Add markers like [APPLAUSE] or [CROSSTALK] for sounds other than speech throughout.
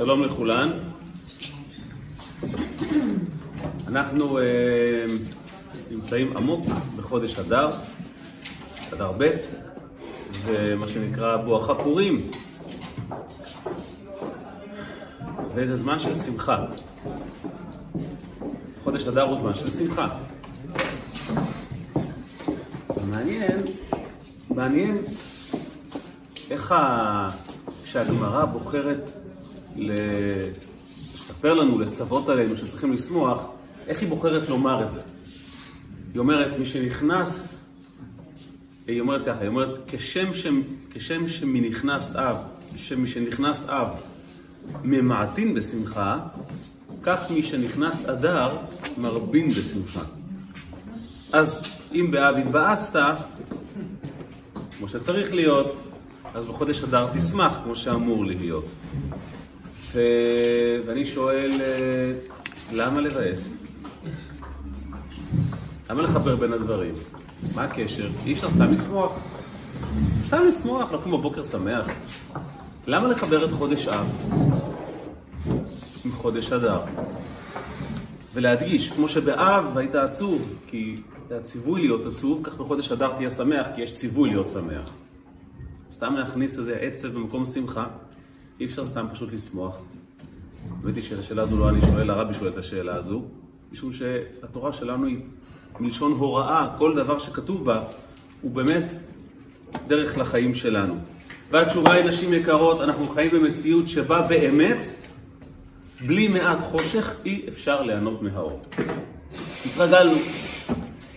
שלום לכולן. אנחנו uh, נמצאים עמוק בחודש אדר, אדר ב', זה מה שנקרא בואכה פורים. וזה זמן של שמחה. חודש אדר הוא זמן של שמחה. מעניין, מעניין איך ה... כשהגמרא בוחרת לספר לנו, לצוות עלינו שצריכים לשמוח, איך היא בוחרת לומר את זה? היא אומרת, מי שנכנס, היא אומרת ככה, היא אומרת, כשם, ש... כשם שמנכנס אב, שמשנכנס אב ממעטין בשמחה, כך מי שנכנס אדר מרבין בשמחה. אז אם באב התבאסת, כמו שצריך להיות, אז בחודש אדר תשמח, כמו שאמור להיות. ו... ואני שואל, אה, למה לבאס? למה לחבר בין הדברים? מה הקשר? אי אפשר סתם לשמוח. סתם לשמוח, לקום בבוקר שמח. למה לחבר את חודש אב עם חודש אדר? ולהדגיש, כמו שבאב היית עצוב, כי היה ציווי להיות עצוב, כך בחודש אדר תהיה שמח, כי יש ציווי להיות שמח. סתם להכניס איזה עצב במקום שמחה, אי אפשר סתם פשוט לשמוח. האמת היא שאת השאלה הזו לא אני שואל, הרבי שואל את השאלה הזו, משום שהתורה שלנו היא מלשון הוראה, כל דבר שכתוב בה הוא באמת דרך לחיים שלנו. והתשובה היא, נשים יקרות, אנחנו חיים במציאות שבה באמת, בלי מעט חושך, אי אפשר ליהנות מהאור. התרגלנו.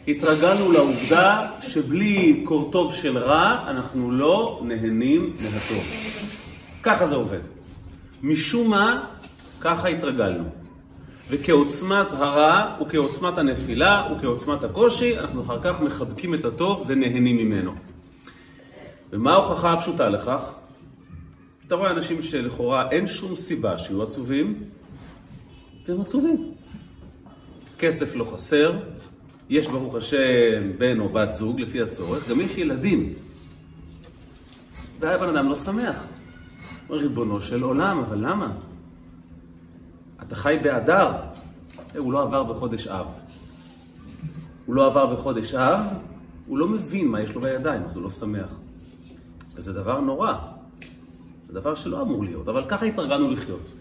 התרגלנו לעובדה שבלי קורטוב של רע, אנחנו לא נהנים מהטוב. ככה זה עובד. משום מה, ככה התרגלנו. וכעוצמת הרע, וכעוצמת הנפילה, וכעוצמת הקושי, אנחנו אחר כך מחבקים את הטוב ונהנים ממנו. ומה ההוכחה הפשוטה לכך? אתה רואה אנשים שלכאורה אין שום סיבה שיהיו עצובים, והם עצובים. כסף לא חסר, יש ברוך השם בן או בת זוג לפי הצורך, גם יש ילדים. והבן אדם לא שמח. ריבונו של עולם, אבל למה? אתה חי באדר, אה, הוא לא עבר בחודש אב. הוא לא עבר בחודש אב, הוא לא מבין מה יש לו בידיים, אז הוא לא שמח. וזה דבר נורא. זה דבר שלא אמור להיות, אבל ככה התרגלנו לחיות.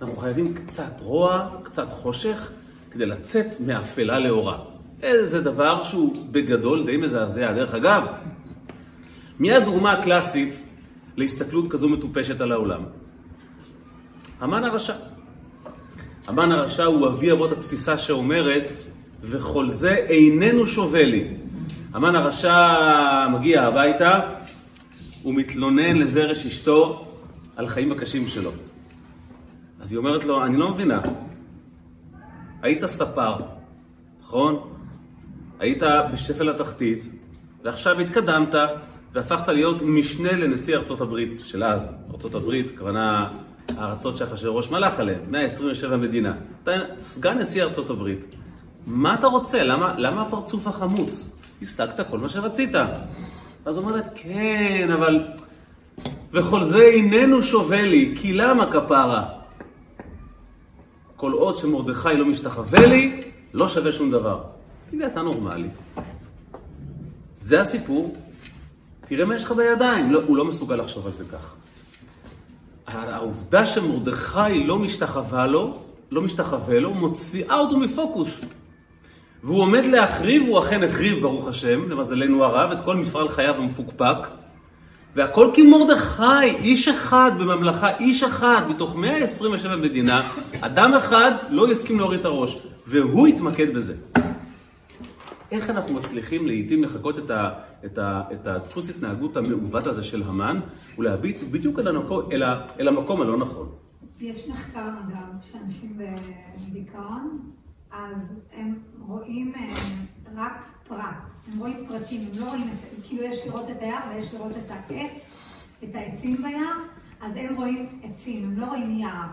אנחנו חייבים קצת רוע, קצת חושך, כדי לצאת מאפלה לאורה. זה דבר שהוא בגדול די מזעזע. דרך אגב, מי הדוגמה הקלאסית להסתכלות כזו מטופשת על העולם? המן הרשע. המן הרשע הוא אבי אבות התפיסה שאומרת, וכל זה איננו שווה לי. המן הרשע מגיע הביתה, הוא מתלונן לזרש אשתו על חיים הקשים שלו. אז היא אומרת לו, אני לא מבינה, היית ספר, נכון? היית בשפל התחתית, ועכשיו התקדמת והפכת להיות משנה לנשיא ארצות הברית של אז. ארצות הברית, הכוונה הארצות שאחשוורוש מלך עליהן, 127 מדינה. אתה סגן נשיא ארצות הברית. מה אתה רוצה? למה, למה הפרצוף החמוץ? השגת כל מה שרצית. אז הוא אומר לה, כן, אבל... וכל זה איננו שווה לי, כי למה כפרה? כל עוד שמרדכי לא משתחווה לי, לא שווה שום דבר. תגיד, אתה נורמלי. זה הסיפור, תראה מה יש לך בידיים. לא, הוא לא מסוגל לחשוב על זה כך. העובדה שמרדכי לא משתחווה לו, לא משתחווה לו, מוציאה אותו מפוקוס. והוא עומד להחריב, הוא אכן החריב, ברוך השם, למזלנו הרב, את כל מפעל חייו המפוקפק. והכל כי מרדכי, איש אחד בממלכה, איש אחד מתוך 127 מדינה, אדם אחד לא יסכים להוריד את הראש, והוא יתמקד בזה. איך אנחנו מצליחים לעיתים לחקות את, ה, את, ה, את הדפוס התנהגות המעוות הזה של המן, ולהביט בדיוק אל המקום, אל, ה, אל המקום הלא נכון. יש מחקר אגב, שאנשים בדיכאון, אז הם רואים אה, רק פרט, הם רואים פרטים, הם לא רואים את, כאילו יש לראות את היער ויש לראות את העץ, את העצים ביער, אז הם רואים עצים, הם לא רואים יער.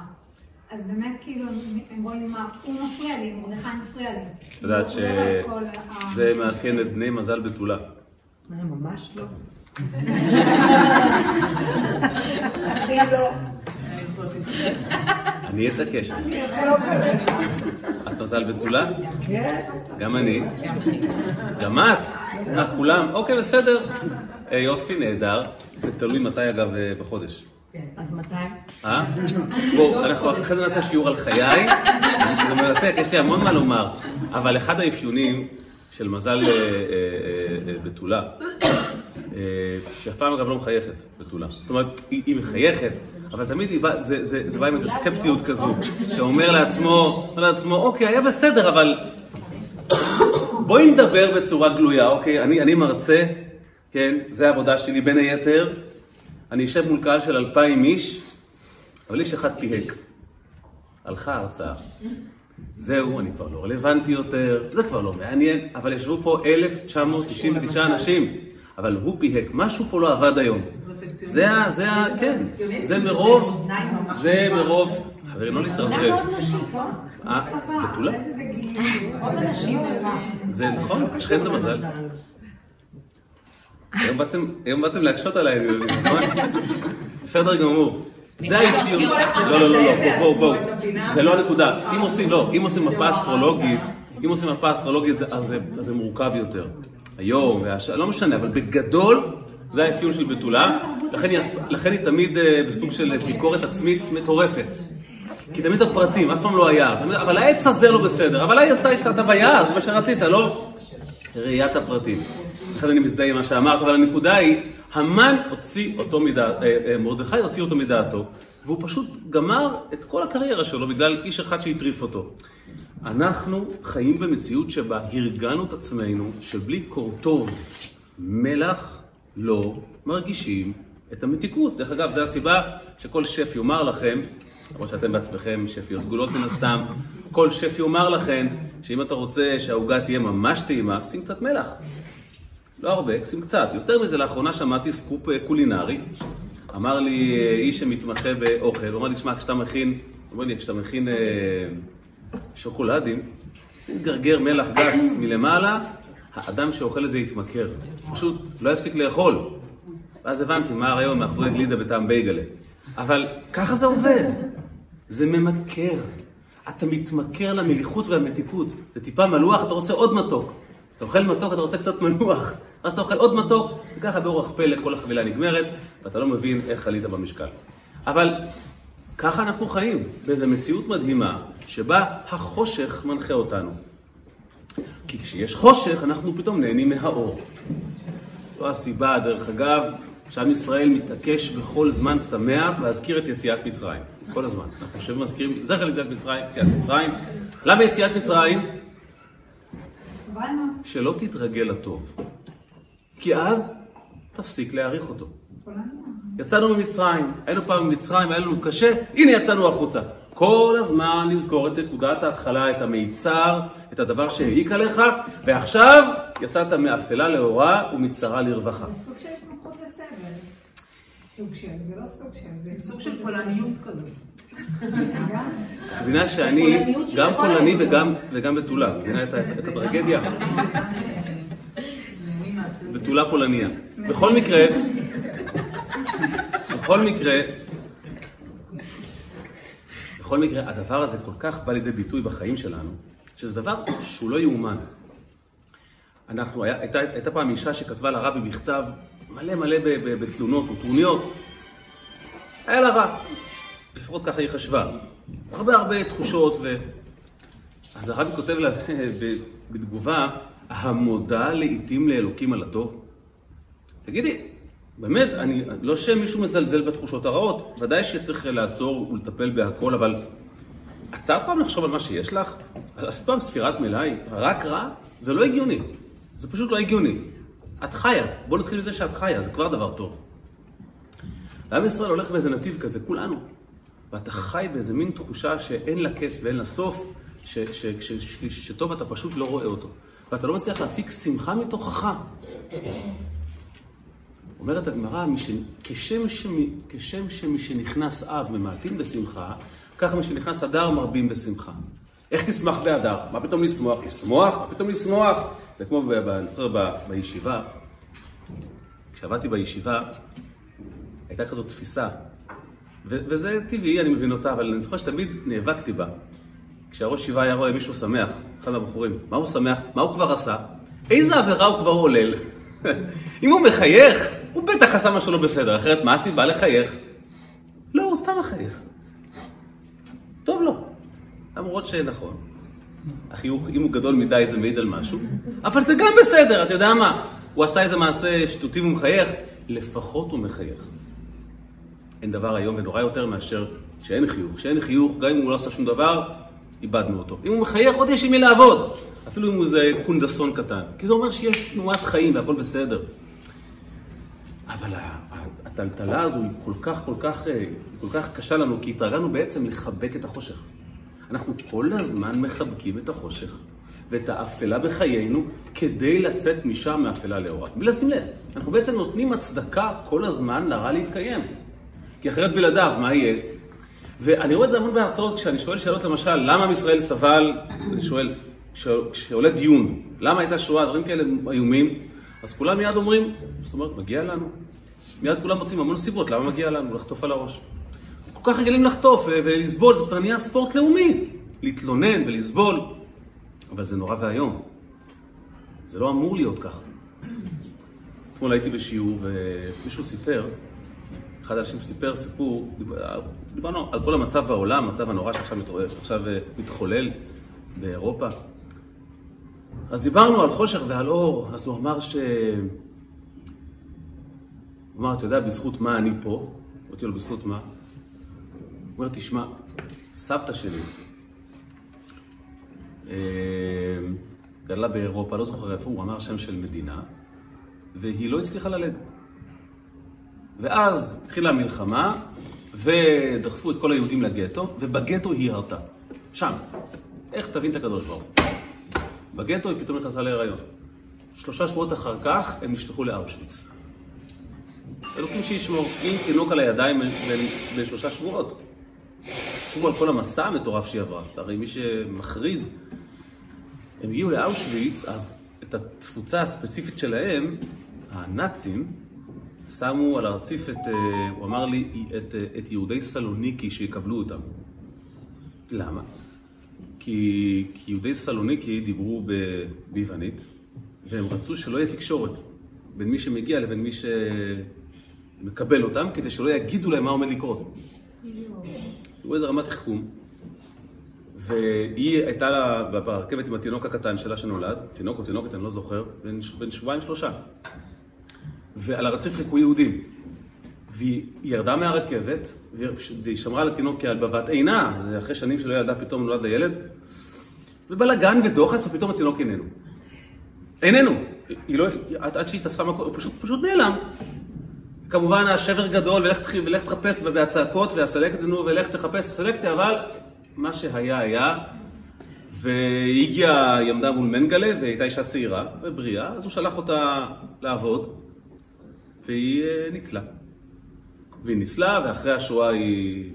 אז באמת כאילו הם רואים מה הוא מפריע לי, מרדכי מפריע לי. את יודעת שזה מאפיין את בני מזל בתולה. ממש לא. הכי לא. אני אתעקש. את מזל בתולה? כן. גם אני. גם את? כולם? אוקיי, בסדר. אה, יופי, נהדר. זה תלוי מתי, אגב, אה, בחודש. אז מתי? אה? בואו, אנחנו אחרי זה נעשה שיעור על חיי. זה מרתק, יש לי המון מה לומר. אבל אחד האפיונים של מזל אה, אה, אה, בתולה, שאף פעם אגב לא מחייכת בתולה. זאת אומרת, היא, מחייכת, אבל תמיד היא בא, זה, זה, זה בא עם איזו סקפטיות כזו, שאומר לעצמו, אומר לעצמו, אוקיי, היה בסדר, אבל בואי נדבר בצורה גלויה, אוקיי? אני, אני מרצה, כן? זה העבודה שלי בין היתר. אני אשב מול קהל של אלפיים איש, אבל איש אחד פיהק. הלכה ההרצאה. זהו, אני כבר לא רלוונטי יותר, זה כבר לא מעניין, אבל ישבו פה 1,999 אנשים, אבל הוא פיהק, משהו פה לא עבד היום. זה ה... זה ה... כן, זה מרוב, זה מרוב, חברים, לא למה להתרברב. עוד נשית, לא? אה, בתולה? עוד אנשים. זה נכון, לכן זה מזל. היום באתם- להקשות עליי, נכון? בסדר גמור. זה האפיון. לא, לא, לא, לא, בואו, בואו, בואו. זה לא הנקודה. אם עושים, לא, אם עושים מפה אסטרולוגית, אם עושים מפה אסטרולוגית, אז זה- מורכב יותר. היום, לא משנה, אבל בגדול, זה האפיון של בתולה. לכן היא- לכן היא תמיד אה, בסוג של ביקורת עצמית מטורפת. כי תמיד הפרטים, אף פעם לא היה. אבל העץ הזה לא בסדר, אבל אתה השתת ביער, זה מה שרצית, לא? ראיית הפרטים. לכן אני מזדהה עם מה שאמרת, אבל הנקודה היא, המן הוציא אותו מדעת, אה, אה, מרדכי הוציא אותו מדעתו, והוא פשוט גמר את כל הקריירה שלו בגלל איש אחד שהטריף אותו. אנחנו חיים במציאות שבה הרגענו את עצמנו שבלי קורטוב מלח לא מרגישים את המתיקות. דרך אגב, זו הסיבה שכל שף יאמר לכם, למרות שאתם בעצמכם שפיות גדולות מן הסתם, כל שף יאמר לכם שאם אתה רוצה שהעוגה תהיה ממש טעימה, שים קצת מלח. לא הרבה, שים קצת. יותר מזה, לאחרונה שמעתי סקופ אה, קולינרי. אמר לי אה, איש שמתמחה באוכל, הוא אמר לי, שמע, כשאתה מכין, אומר לי, כשאתה מכין אה, שוקולדים, שים גרגר מלח גס מלמעלה, האדם שאוכל את זה יתמכר. פשוט לא יפסיק לאכול. ואז הבנתי מה הרעיון מאחורי גלידה בטעם בייגלה. אבל ככה זה עובד. זה ממכר. אתה מתמכר למליחות והמתיקות. זה טיפה מלוח, אתה רוצה עוד מתוק. אז אתה אוכל מתוק, אתה רוצה קצת מלוח. אז אתה אוכל עוד מתוק, וככה באורח פלא כל החבילה נגמרת, ואתה לא מבין איך חלית במשקל. אבל ככה אנחנו חיים, באיזו מציאות מדהימה, שבה החושך מנחה אותנו. כי כשיש חושך, אנחנו פתאום נהנים מהאור. זו הסיבה, דרך אגב, שעם ישראל מתעקש בכל זמן שמח להזכיר את יציאת מצרים. כל הזמן. אנחנו חושבים ומזכירים, זכר ליציאת מצרים, יציאת מצרים. למה יציאת מצרים? סבלנו. שלא תתרגל לטוב. כי אז תפסיק להעריך אותו. כולנו. יצאנו ממצרים, היינו פעם במצרים, היה לנו קשה, הנה יצאנו החוצה. כל הזמן לזכור את נקודת ההתחלה, את המיצר, את הדבר שהעיק עליך, ועכשיו יצאת מאפלה לאורה ומצרה לרווחה. זה סוג של התמכרות לסבל. סוג של, זה לא סוג של, זה סוג של פולניות כזאת. גם. [LAUGHS] את מבינה שאני גם כל פולני. וגם, וגם בתולה, מבינה את, ה- את הטרגדיה? [LAUGHS] [LAUGHS] בתולה פולניה. בכל מקרה, בכל מקרה, בכל מקרה, הדבר הזה כל כך בא לידי ביטוי בחיים שלנו, שזה דבר שהוא לא יאומן. אנחנו, היה, הייתה, הייתה פעם אישה שכתבה לרבי מכתב מלא מלא בתלונות וטרוניות. היה לה רע, לפחות ככה היא חשבה. הרבה הרבה תחושות ו... אז הרבי כותב לה [LAUGHS] בתגובה, המודה לעיתים לאלוקים על הטוב. תגידי, באמת, אני, לא שמישהו מזלזל בתחושות הרעות, ודאי שצריך לעצור ולטפל בהכל, אבל עצרת פעם לחשוב על מה שיש לך? עשית פעם ספירת מלאי? רק רע? זה לא הגיוני. זה פשוט לא הגיוני. את חיה, בוא נתחיל מזה שאת חיה, זה כבר דבר טוב. ועם ישראל הולך באיזה נתיב כזה, כולנו. ואתה חי באיזה מין תחושה שאין לה קץ ואין לה סוף, שטוב אתה פשוט לא רואה אותו. ואתה לא מצליח להפיק שמחה מתוכך. אומרת הגמרא, כשם, שמי, כשם שמשנכנס אב ממעטים בשמחה, ככה משנכנס אדר מרבים בשמחה. איך תשמח באדר? מה פתאום לשמוח? לשמוח? מה פתאום לשמוח? זה כמו, אני זוכר בישיבה, כשעבדתי בישיבה, הייתה כזאת תפיסה, וזה טבעי, אני מבין אותה, אבל אני זוכר שתמיד נאבקתי בה. כשהראש שבעה היה רואה מישהו שמח, אחד מהבחורים, מה הוא שמח? מה הוא כבר עשה? איזה עבירה הוא כבר עולל? [LAUGHS] אם הוא מחייך, הוא בטח עשה משהו לא בסדר, אחרת מה הסיבה לחייך? לא, הוא סתם מחייך. טוב לו. למרות שנכון, החיוך, אם הוא גדול מדי זה מעיד על משהו, אבל זה גם בסדר, אתה יודע מה? הוא עשה איזה מעשה שטותי והוא מחייך, לפחות הוא מחייך. אין דבר איום ונורא יותר מאשר שאין חיוך. כשאין חיוך, גם אם הוא לא עשה שום דבר, איבדנו אותו. אם הוא מחייך, עוד יש עם מי לעבוד. אפילו אם הוא איזה קונדסון קטן. כי זה אומר שיש תנועת חיים והכל בסדר. אבל הטלטלה הזו היא כל כך, כל כך, אה, כל כך קשה לנו, כי התרגלנו בעצם לחבק את החושך. אנחנו כל הזמן מחבקים את החושך ואת האפלה בחיינו כדי לצאת משם מאפלה לאורה. בלי לשים לב, אנחנו בעצם נותנים הצדקה כל הזמן לרע להתקיים. כי אחרת בלעדיו, מה יהיה? ואני רואה את זה המון בהרצאות, כשאני שואל שאלות למשל, למה עם ישראל סבל, אני שואל, כש- כשעולה דיון, למה הייתה שואה, דברים כאלה איומים, אז כולם מיד אומרים, זאת אומרת, מגיע לנו. מיד כולם מוצאים המון סיבות, למה מגיע לנו לחטוף על הראש. כל כך רגילים לחטוף ולסבול, זה כבר נהיה ספורט לאומי. להתלונן ולסבול, אבל זה נורא ואיום. זה לא אמור להיות ככה. אתמול הייתי בשיעור ומישהו סיפר, אחד האנשים סיפר סיפור, דיבר- דיברנו על כל המצב בעולם, המצב הנורא שעכשיו מתעורר, שעכשיו אה, מתחולל באירופה. אז דיברנו על חושך ועל אור, אז הוא אמר ש... הוא אמר, אתה יודע, בזכות מה אני פה? אמרתי לו, בזכות מה? הוא אומר, תשמע, סבתא שלי אה, גדלה באירופה, לא זוכר איפה, הוא אמר שם של מדינה, והיא לא הצליחה ללדת. ואז התחילה המלחמה, ודחפו את כל היהודים לגטו, ובגטו היא הרתה. שם. איך תבין את הקדוש ברוך הוא? בגטו היא פתאום נכנסה להיריון. שלושה שבועות אחר כך הם נשלחו לאושוויץ. אלוקים שישמור, עם תינוק על הידיים בן, בן שלושה שבועות. תחשבו על כל המסע המטורף שהיא עברה. הרי מי שמחריד, הם הגיעו לאושוויץ, אז את התפוצה הספציפית שלהם, הנאצים, שמו על הרציף את, אה, הוא אמר לי, את, אה, את יהודי סלוניקי שיקבלו אותם. למה? כי, כי יהודי סלוניקי דיברו ביוונית, והם רצו שלא יהיה תקשורת בין מי שמגיע לבין מי שמקבל אותם, כדי שלא יגידו להם מה עומד לקרות. תראו איזה רמת תחכום. והיא הייתה לה ברכבת עם התינוק הקטן שלה שנולד, תינוק או תינוקת, אני לא זוכר, בן, בן שבועיים שלושה. ועל הרציף חיכו יהודים. והיא ירדה מהרכבת, והיא שמרה על התינוק כעל בבת עינה, אחרי שנים שלא ילדה פתאום נולד לילד, ובלאגן ודוחס, ופתאום התינוק איננו. איננו. היא לא, עד, עד שהיא תפסה מקום, הוא פשוט, פשוט נעלם. כמובן השבר גדול, ולך, ולך תחפש והצעקות, והסלקת זה נו, ולך תחפש את הסלקציה, אבל מה שהיה היה, והיא הגיעה, היא עמדה מול מנגלה, והיא הייתה אישה צעירה ובריאה, אז הוא שלח אותה לעבוד, והיא אה, ניצלה. והיא ניצלה, ואחרי השואה היא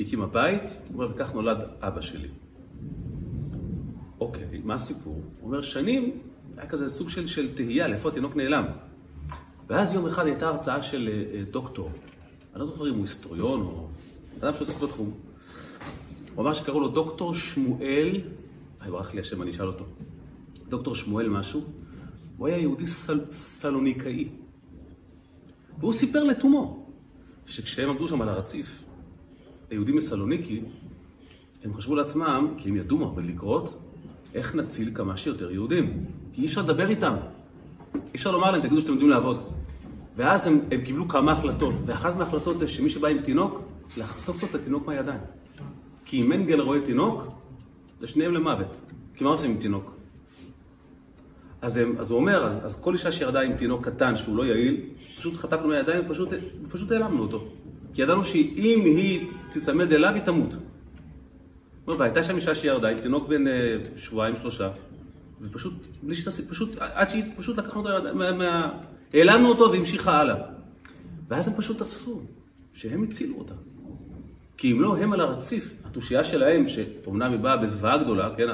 הקימה בית, הוא אומר, וכך נולד אבא שלי. אוקיי, מה הסיפור? הוא אומר, שנים היה כזה סוג של, של תהייה, לאיפה התינוק נעלם. ואז יום אחד הייתה הרצאה של אה, אה, דוקטור, אני לא זוכר אם הוא היסטוריון או אדם שעוסק בתחום. הוא אמר שקראו לו דוקטור שמואל, אה, ברח לי השם, אני אשאל אותו. דוקטור שמואל משהו, הוא היה יהודי סל, סלוניקאי. והוא סיפר לתומו, שכשהם עמדו שם על הרציף, היהודים מסלוניקי, הם חשבו לעצמם, כי הם ידעו מה עומד לקרות, איך נציל כמה שיותר יהודים. כי אי אפשר לדבר איתם. אי אפשר לומר להם, תגידו שאתם יודעים לעבוד. ואז הם, הם קיבלו כמה החלטות, ואחת מההחלטות זה שמי שבא עם תינוק, לחטוף לו את התינוק מהידיים. כי אם מנגל רואה תינוק, זה שניהם למוות. כי מה עושים עם תינוק? אז, הם, אז הוא אומר, אז, אז כל אישה שירדה עם תינוק קטן שהוא לא יעיל, פשוט חטפנו מהידיים ופשוט פשוט העלמנו אותו. כי ידענו שאם היא תצמד אליו, היא תמות. והייתה שם אישה שירדה עם תינוק בן אה, שבועיים, שלושה, ופשוט, בלי שתעשי, פשוט, עד שהיא, פשוט לקחנו אותו, מה, מה, העלמנו אותו והמשיכה הלאה. ואז הם פשוט תפסו, שהם הצילו אותה. כי אם לא, הם על הרציף, התושייה שלהם, שאומנם היא באה בזוועה גדולה, כן,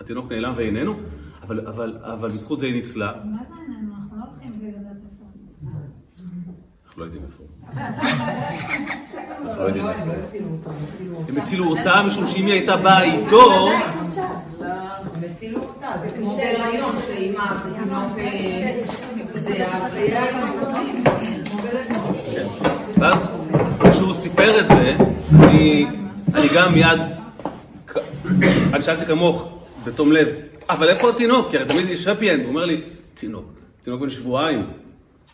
התינוק נעלם ואיננו, אבל, אבל, אבל בזכות זה היא ניצלה. מה זה? אנחנו לא. אנחנו לא יודעים איפה. [LAUGHS] אנחנו לא יודעים איפה הם. לא הצילו הם הצילו אותה. משום שאם היא הייתה באה איתו. לא, הם הצילו אותה, זה כמו בהיריון, קשה. שאימא, זה קשה. זה כמו בלב. ואז כשהוא סיפר את זה, אני, אני גם מיד, אני שאלתי כמוך, בתום לב, אבל איפה התינוק? כי הרי תמיד יש happy end, הוא אומר לי, תינוק, תינוק בן שבועיים,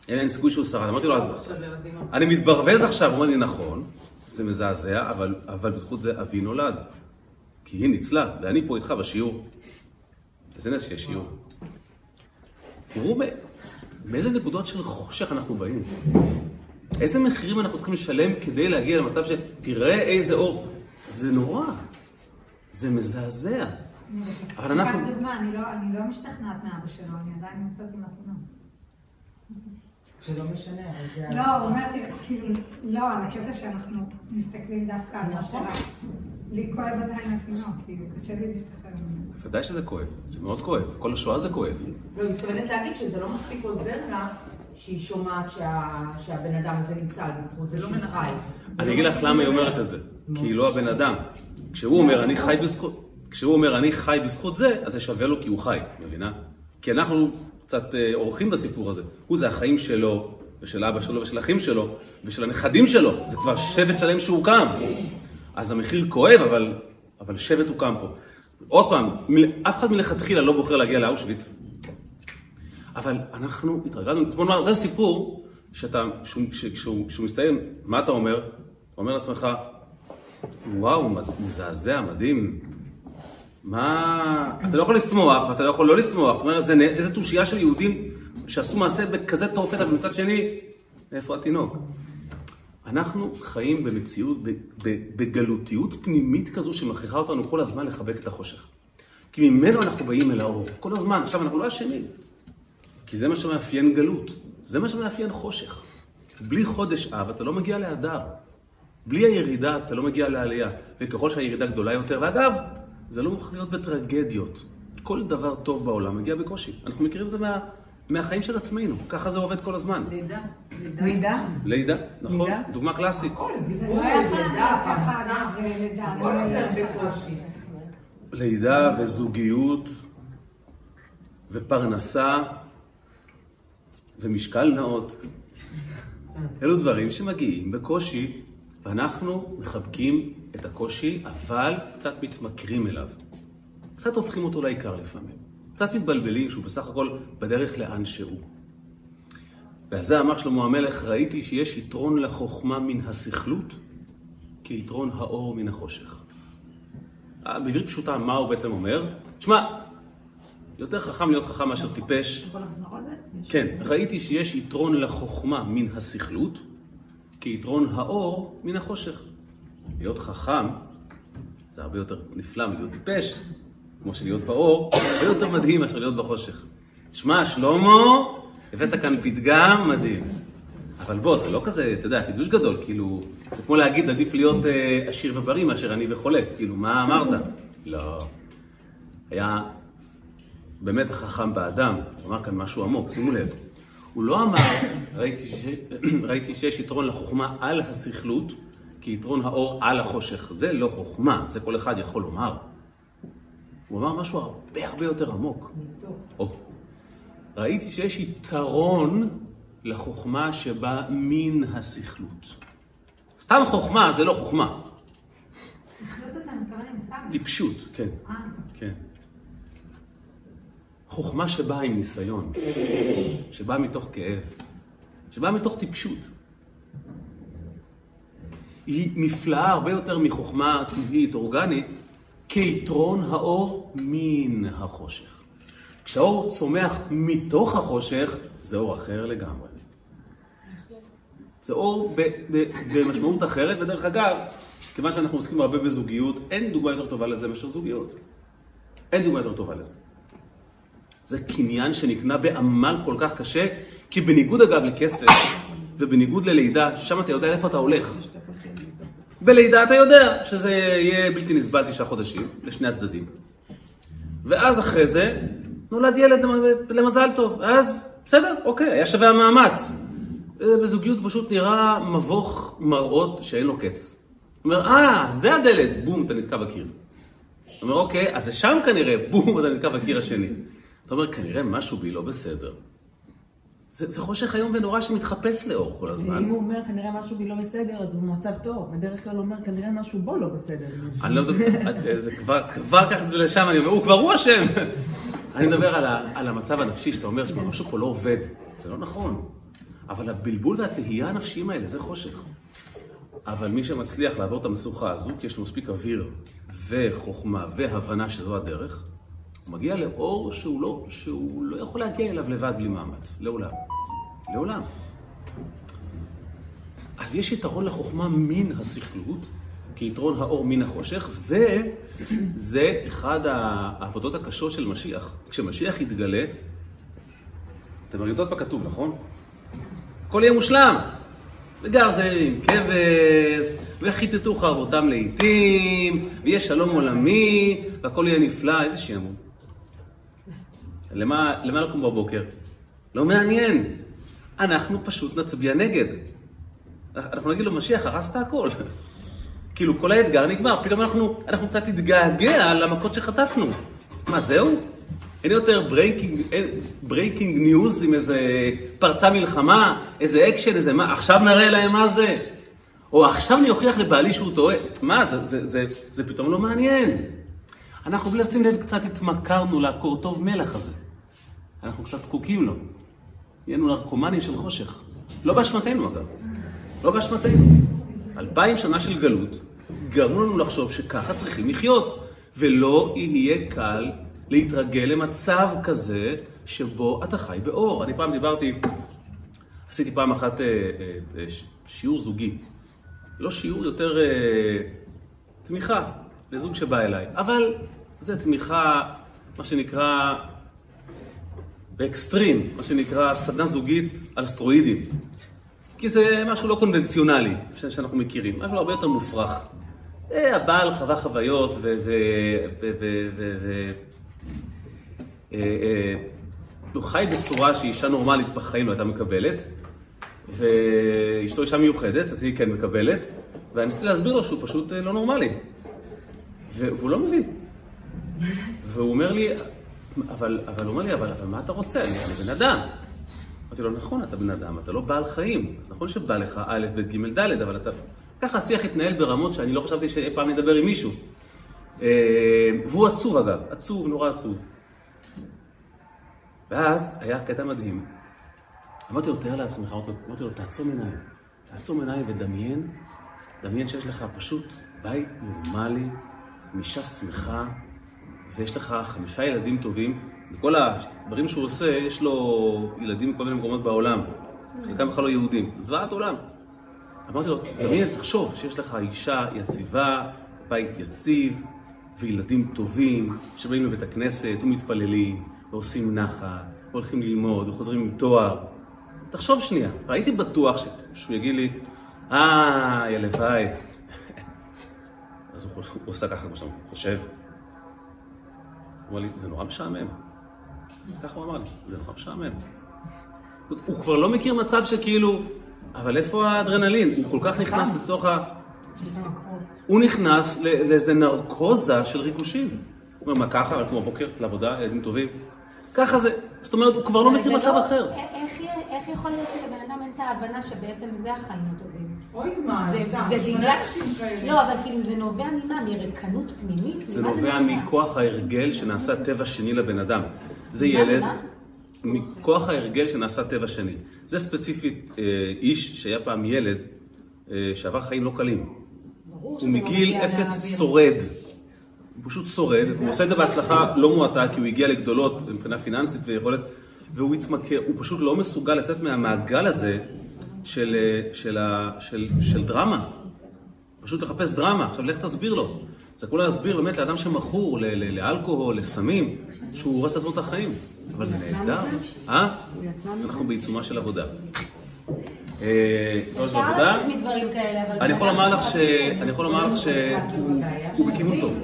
אין, סיכוי שהוא שרד. אמרתי לו, אז אני מתברווז עכשיו, הוא אומר לי, נכון, זה מזעזע, אבל, בזכות זה אבי נולד. כי היא ניצלה, ואני פה איתך בשיעור. איזה נס שיש שיעור. תראו מאיזה נקודות של חושך אנחנו באים. איזה מחירים אנחנו צריכים לשלם כדי להגיע למצב של תראה איזה אור. זה נורא, זה מזעזע. אבל אנחנו... רק דוגמה, אני לא, אני לא משתכנעת מאבא שלו, אני עדיין נמצאת עם התינוק. שלא משנה, אבל זה... לא, הוא אומר, תראה, כאילו, לא, על הקטע שאנחנו מסתכלים דווקא על מה נכון. שלה. לי כואב עדיין התינוק, כאילו, קשה לי להשתחרר ממנו. ודאי שזה כואב, זה מאוד כואב, כל השואה זה כואב. לא, היא מתכוונת להגיד שזה לא מספיק עוזר לה שהיא שומעת שה- שהבן אדם הזה נמצא על בזכות זה שהוא חי. אני אגיד לך למה היא אומרת את זה, כי היא לא הבן אדם. כשהוא אומר אני חי בזכות, כשהוא אומר אני חי בזכות זה, אז זה שווה לו כי הוא חי, מבינה? כי אנחנו קצת אה, אורחים בסיפור הזה. הוא זה החיים שלו, ושל אבא שלו, ושל אחים שלו, ושל הנכדים שלו. זה כבר שבט שלם שהוקם. אז המחיר כואב, אבל, אבל שבט הוקם פה. עוד פעם, מ- אף אחד מלכתחילה לא בוחר להגיע לאושוויץ. אבל אנחנו התרגלנו, בוא נאמר, זה סיפור שאתה, שהוא, כשהוא, מסתיים, מה אתה אומר? אתה אומר לעצמך, וואו, מזעזע, מדהים. מה... אתה לא יכול לשמוח, ואתה לא יכול לא לשמוח. זאת אומרת, איזה תושייה של יהודים שעשו מעשה בכזה תופת, אבל מצד שני, איפה התינוק? אנחנו חיים במציאות, בגלותיות פנימית כזו שמכריחה אותנו כל הזמן לחבק את החושך. כי ממנו אנחנו באים אל האור, כל הזמן. עכשיו, אנחנו לא אשמים. כי זה מה שמאפיין גלות, זה מה שמאפיין חושך. בלי חודש אב אתה לא מגיע להדר. בלי הירידה אתה לא מגיע לעלייה. וככל שהירידה גדולה יותר, ואגב, זה לא מוכרח להיות בטרגדיות. כל דבר טוב בעולם מגיע בקושי. אנחנו מכירים את זה מה, מהחיים של עצמנו, ככה זה עובד כל הזמן. לידה. לידה? לידה, נכון? לידה? דוגמה קלאסית. הכל, זה דיברו לא לידה, פרנסה. אגב, לידה. הכל לא יהיה ככה. בקושי. לידה וזוגיות ופרנסה ומשקל נאות. אלו דברים שמגיעים בקושי, ואנחנו מחבקים את הקושי, אבל קצת מתמכרים אליו. קצת הופכים אותו לעיקר לפעמים. קצת מתבלבלים שהוא בסך הכל בדרך לאן שהוא. ועל זה אמר שלמה המלך, ראיתי שיש יתרון לחוכמה מן הסכלות, כיתרון האור מן החושך. אה, בעברית פשוטה, מה הוא בעצם אומר? שמע, יותר חכם להיות חכם מאשר טיפש. כן, ראיתי שיש יתרון לחוכמה מן הסכלות, כיתרון האור מן החושך. להיות חכם זה הרבה יותר נפלא מלהיות טיפש, כמו שלהיות באור, הרבה יותר מדהים מאשר להיות בחושך. שמע, שלמה, הבאת כאן פתגם מדהים. אבל בוא, זה לא כזה, אתה יודע, חידוש גדול, כאילו, זה כמו להגיד, עדיף להיות אה, עשיר ובריא מאשר עני וחולה. כאילו, מה אמרת? לא. היה באמת החכם באדם, הוא אמר כאן משהו עמוק, שימו לב. הוא לא אמר, ראיתי, ש... [CLEARS THROAT] ראיתי שיש יתרון לחוכמה על הסכלות, כיתרון האור על החושך. זה לא חוכמה, זה כל אחד יכול לומר. הוא אמר משהו הרבה הרבה יותר עמוק. או, ראיתי שיש יתרון לחוכמה שבאה מן הסכלות. סתם חוכמה זה לא חוכמה, סכלות אתה מתכוון עם? טיפשות, כן, אה, כן. חוכמה שבאה עם ניסיון, שבאה מתוך כאב, שבאה מתוך טיפשות. היא נפלאה הרבה יותר מחוכמה טבעית, אורגנית, כיתרון האור מן החושך. כשהאור צומח מתוך החושך, זה אור אחר לגמרי. זה אור במשמעות אחרת, ודרך אגב, כיוון שאנחנו עוסקים הרבה בזוגיות, אין דוגמה יותר טובה לזה מאשר זוגיות. אין דוגמה יותר טובה לזה. זה קניין שנקנה בעמל כל כך קשה, כי בניגוד אגב לכסף, ובניגוד ללידה, שם אתה יודע איפה אתה הולך. בלידה אתה יודע שזה יהיה בלתי נסבל תשעה חודשים, לשני הצדדים. ואז אחרי זה, נולד ילד למ- למזל טוב. אז, בסדר, אוקיי, היה שווה המאמץ. בזוגיות זה פשוט נראה מבוך מראות שאין לו קץ. הוא אומר, אה, זה הדלת, בום, אתה נתקע בקיר. אתה אומר, אוקיי, אז זה שם כנראה, בום, אתה נתקע בקיר השני. אתה אומר, כנראה משהו בי לא בסדר. זה, זה חושך איום ונורא שמתחפש לאור כל הזמן. אם הוא אומר כנראה משהו בי לא בסדר, אז הוא במצב טוב. בדרך כלל הוא אומר כנראה משהו בו לא בסדר. אני לא מדבר, זה כבר, כבר את זה לשם, אני אומר, הוא כבר הוא אשם. אני מדבר על, ה, על המצב הנפשי שאתה אומר, שמע, משהו פה לא עובד. זה לא נכון. אבל הבלבול והתהייה הנפשיים האלה, זה חושך. אבל מי שמצליח לעבור את המשוכה הזו, כי יש לו מספיק אוויר וחוכמה והבנה שזו הדרך, הוא מגיע לאור שהוא לא, שהוא לא יכול להגיע אליו לבד בלי מאמץ, לעולם. לעולם. אז יש יתרון לחוכמה מן הסכלות, כיתרון האור מן החושך, וזה אחד העבודות הקשות של משיח. כשמשיח יתגלה, אתם יודעות מה כתוב, נכון? הכל יהיה מושלם. וגר זאב עם כבש, וכיתתו חרבותם לעיתים, ויהיה שלום עולמי, והכל יהיה נפלא. איזה שעמום. למה, למה לקום בבוקר? לא מעניין. אנחנו פשוט נצביע נגד. אנחנו נגיד לו, משיח, הרסת הכל. [LAUGHS] כאילו, כל האתגר נגמר, פתאום אנחנו, אנחנו קצת נתגעגע למכות שחטפנו. מה, זהו? אין יותר breaking news עם איזה פרצה מלחמה, איזה אקשן, איזה מה, עכשיו נראה להם מה זה. או עכשיו אני אוכיח לבעלי שהוא טועה. מה, זה, זה, זה, זה פתאום לא מעניין. אנחנו בלי לשים לב קצת התמכרנו לקורטוב מלח הזה. אנחנו קצת זקוקים לו. נהיינו נרקומנים של חושך. לא באשמתנו אגב. לא באשמתנו. אלפיים שנה של גלות גרמו לנו לחשוב שככה צריכים לחיות, ולא יהיה קל להתרגל למצב כזה שבו אתה חי באור. אני פעם דיברתי, עשיתי פעם אחת אה, אה, שיעור זוגי. לא שיעור, יותר אה, תמיכה לזוג שבא אליי. אבל זה תמיכה, מה שנקרא, באקסטרים, מה שנקרא סדנה זוגית על סטרואידים. כי זה משהו לא קונבנציונלי שאנחנו מכירים, משהו הרבה יותר מופרך. הבעל חווה חוויות ו... אה, אה, הוא חי בצורה שאישה נורמלית בחיים לא הייתה מקבלת, ואשתו אישה מיוחדת, אז היא כן מקבלת, ואני ניסיתי להסביר לו שהוא פשוט אה, לא נורמלי. והוא לא מבין. והוא אומר לי, אבל, הוא אומר לי, אבל, אבל מה אתה רוצה? אני, אני בן אדם. אמרתי לו, נכון, אתה בן אדם, אתה לא בעל חיים. אז נכון שבא לך א', ב', ג', ד', אבל אתה... ככה השיח התנהל ברמות שאני לא חשבתי שאי פעם נדבר עם מישהו. והוא עצוב אגב, עצוב, נורא עצוב. ואז היה קטע מדהים. אמרתי לו, תאר לעצמך, אמרתי לו, תעצום עיניים. תעצום עיניים ודמיין, דמיין שיש לך פשוט בית נורמלי, אישה שמחה, ויש לך חמישה ילדים טובים. וכל הדברים שהוא עושה, יש לו ילדים מכל מיני מקומות בעולם. חלקם בכלל לא יהודים. זוועת עולם. אמרתי לו, דמיין, תחשוב שיש לך אישה יציבה, בית יציב, וילדים טובים, שבאים לבית הכנסת ומתפללים, ועושים נחת, והולכים ללמוד, וחוזרים עם תואר. תחשוב שנייה, הייתי בטוח שהוא יגיד לי, אה, יא לוואי. [LAUGHS] אז הוא, הוא עושה ככה כמו שאתה חושב. הוא אמר לי, זה נורא משעמם. ככה הוא אמר לי, זה נורא משעמם. הוא כבר לא מכיר מצב שכאילו, אבל איפה האדרנלין? הוא כל כך נכנס לתוך ה... הוא נכנס לאיזה נרקוזה של ריגושים. הוא אומר, מה ככה, כמו בוקר, לעבודה, ילדים טובים. ככה זה, זאת אומרת, הוא כבר לא מכיר מצב לא- אחר. איך יכול להיות שלבן אדם אין את ההבנה שבעצם זה החיים הטובים? אוי מה, זה בגלל... לא, אבל כאילו זה נובע ממה? מרקנות פנימית? זה נובע מכוח ההרגל שנעשה טבע שני לבן אדם. זה ילד... מכוח ההרגל שנעשה טבע שני. זה ספציפית אה, איש שהיה פעם ילד אה, שעבר חיים לא קלים. הוא מגיל אפס שורד. הוא פשוט שורד, הוא עושה את זה בהצלחה לא מועטה, כי הוא הגיע לגדולות מבחינה פיננסית ויכולת, והוא התמכר, הוא פשוט לא מסוגל לצאת מהמעגל הזה של, של, של, של דרמה. פשוט לחפש דרמה. עכשיו, לך תסביר לו. זה כולה להסביר באמת לאדם שמכור לאלכוהול, לסמים, שהוא הורס לעצמו את החיים. אבל זה נהדר. אה? אנחנו בעיצומה של עבודה. אה, אפשר לצאת מדברים כאלה, אבל... אני יכול לומר לך שהוא בכיוון טוב.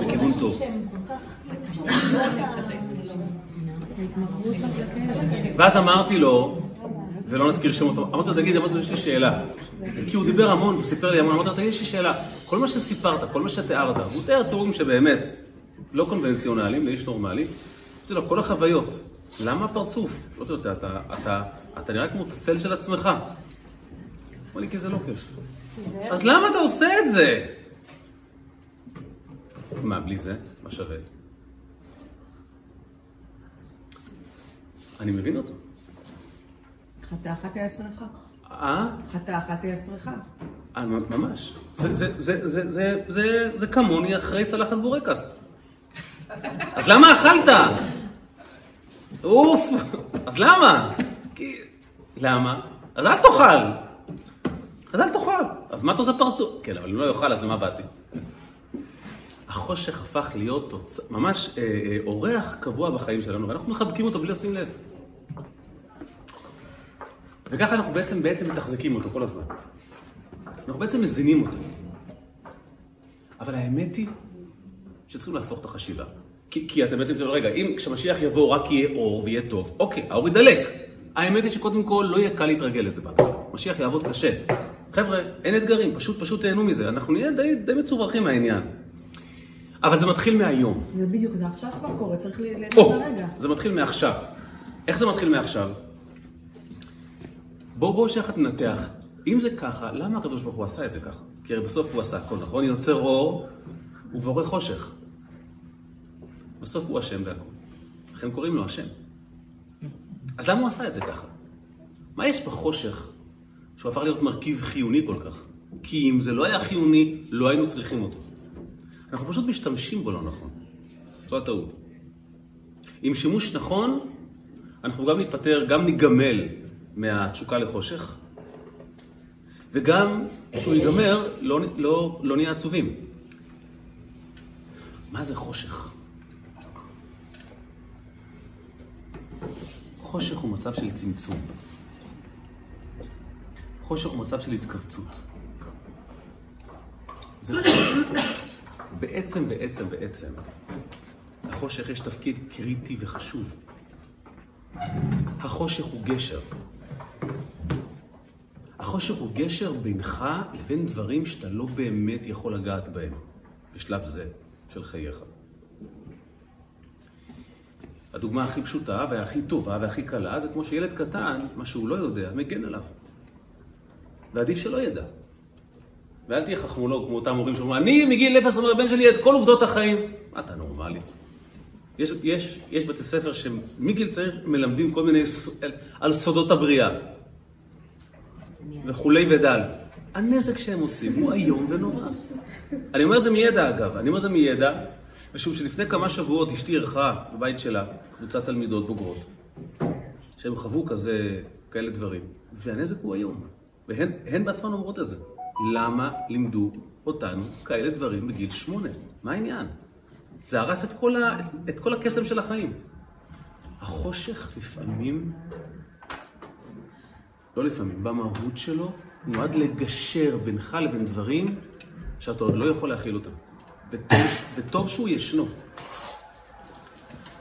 בכיוון טוב. ואז אמרתי לו, ולא נזכיר שמות, אמרתי לו, תגיד, אמרתי לו, יש לי שאלה. כי הוא דיבר המון, הוא סיפר לי המון, אמרתי לו, תגיד, יש לי שאלה. כל מה שסיפרת, כל מה שתיארת, הוא תיאר תיאורים שבאמת לא קונבנציונליים, לאיש נורמלי. אמרתי לו, כל החוויות, למה פרצוף? אמרתי לו, אתה, אתה, אתה נראה כמו צל של עצמך. אמר לי, כי זה לא כיף. אז למה אתה עושה את זה? מה, בלי זה? מה שווה? אני מבין אותו. חטא אחת יעשרך. אה? חטא אחת יעשרך. אה, ממש. זה, כמוני אחרי צלחת בורקס. אז למה אכלת? אוף, אז למה? למה? אז אל תאכל. אז אל תאכל. אז מה אתה עושה פרצוף? כן, אבל אם לא יאכל, אז למה באתי? החושך הפך להיות תוצ... ממש אה, אה, אורח קבוע בחיים שלנו, ואנחנו מחבקים אותו בלי לשים לב. וככה אנחנו בעצם, בעצם מתחזקים אותו כל הזמן. אנחנו בעצם מזינים אותו. אבל האמת היא שצריכים להפוך את החשיבה. כי, כי אתם בעצם תראו, רגע, אם כשמשיח יבוא רק יהיה אור ויהיה טוב, אוקיי, האור ידלק. האמת היא שקודם כל לא יהיה קל להתרגל לזה בהתחלה. משיח יעבוד קשה. חבר'ה, אין אתגרים, פשוט פשוט תהנו מזה. אנחנו נהיה די, די מצוברחים מהעניין. אבל זה מתחיל מהיום. זה בדיוק, זה עכשיו כבר קורה, צריך ליהנות או, לרגע. זה מתחיל מעכשיו. איך זה מתחיל מעכשיו? בואו בואו שיחד ננתח. אם זה ככה, למה הקדוש ברוך הוא עשה את זה ככה? כי הרי בסוף הוא עשה הכל, נכון? יוצר אור ובורא חושך. בסוף הוא אשם בהכל. לכן קוראים לו אשם. אז למה הוא עשה את זה ככה? מה יש בחושך שהוא הפך להיות מרכיב חיוני כל כך? כי אם זה לא היה חיוני, לא היינו צריכים אותו. אנחנו פשוט משתמשים בו לא נכון. זו הטעות. עם שימוש נכון, אנחנו גם ניפטר, גם ניגמל מהתשוקה לחושך, וגם כשהוא ייגמר, לא, לא, לא נהיה עצובים. מה זה חושך? חושך הוא מצב של צמצום. חושך הוא מצב של התכווצות. זה חושך. בעצם, בעצם, בעצם, לחושך יש תפקיד קריטי וחשוב. החושך הוא גשר. החושך הוא גשר בינך לבין דברים שאתה לא באמת יכול לגעת בהם בשלב זה של חייך. הדוגמה הכי פשוטה והכי טובה והכי קלה זה כמו שילד קטן, מה שהוא לא יודע, מגן עליו. ועדיף שלא ידע. ואל תהיה חכמולוג כמו אותם הורים שאומרים, אני מגיל אפס אומר לבן שלי את כל עובדות החיים. מה אתה נורמלי? יש, יש, יש בתי ספר שמגיל צעיר מלמדים כל מיני, ס- על סודות הבריאה. וכולי ודל. הנזק שהם עושים הוא איום ונורא. אני אומר את זה מידע אגב, אני אומר את זה מידע, משום שלפני כמה שבועות אשתי אירחה בבית שלה קבוצת תלמידות בוגרות, שהם חוו כזה, כאלה דברים, והנזק הוא איום. והן הן בעצמן אומרות את זה. למה לימדו אותנו כאלה דברים בגיל שמונה? מה העניין? זה הרס את כל, ה, את, את כל הקסם של החיים. החושך לפעמים, לא לפעמים, במהות שלו, נועד לגשר בינך לבין דברים שאתה עוד לא יכול להכיל אותם. וטוב, וטוב שהוא ישנו.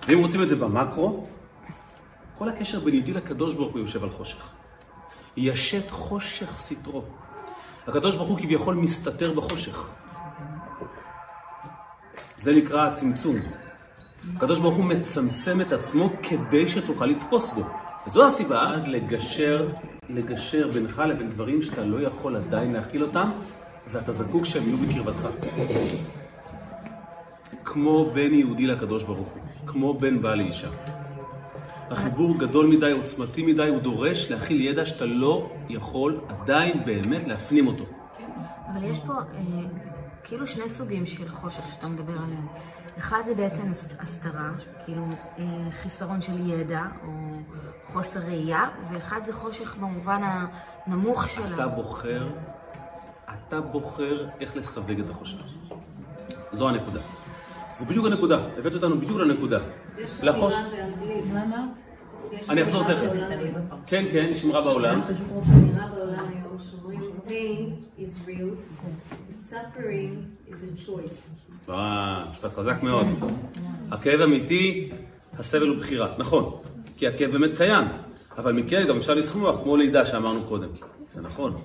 ואם רוצים את זה במקרו, כל הקשר בין יהודי לקדוש ברוך הוא יושב על חושך. ישת חושך סתרו. הקדוש ברוך הוא כביכול מסתתר בחושך. זה נקרא הצמצום. הקדוש ברוך הוא מצמצם את עצמו כדי שתוכל לתפוס בו. וזו הסיבה לגשר, לגשר בינך לבין דברים שאתה לא יכול עדיין להכיל אותם, ואתה זקוק שהם יהיו בקרבתך. כמו בן יהודי לקדוש ברוך הוא, כמו בן בעל לאישה. החיבור גדול מדי, עוצמתי מדי, הוא דורש להכיל ידע שאתה לא יכול עדיין באמת להפנים אותו. אבל יש פה אה, כאילו שני סוגים של חושך שאתה מדבר עליהם. אחד זה בעצם הס- הסתרה, כאילו אה, חיסרון של ידע או חוסר ראייה, ואחד זה חושך במובן הנמוך שלה. אתה בוחר, אתה בוחר איך לסווג את החושך. זו הנקודה. זו בדיוק הנקודה, הבאת אותנו בדיוק לנקודה. יש לחוש... באנגלית. מה אמרת? יש אני אחזור תכף. בעולם- כן, כן, יש אמרה בעולם. אמירה בעולם היום שאומרים pain is real, suffering is a choice. אה, משפט חזק מאוד. הכאב אמיתי, הסבל הוא בחירה. נכון. כי הכאב באמת קיים. אבל מכאב גם אפשר לשמוח, כמו לידה שאמרנו קודם. זה נכון.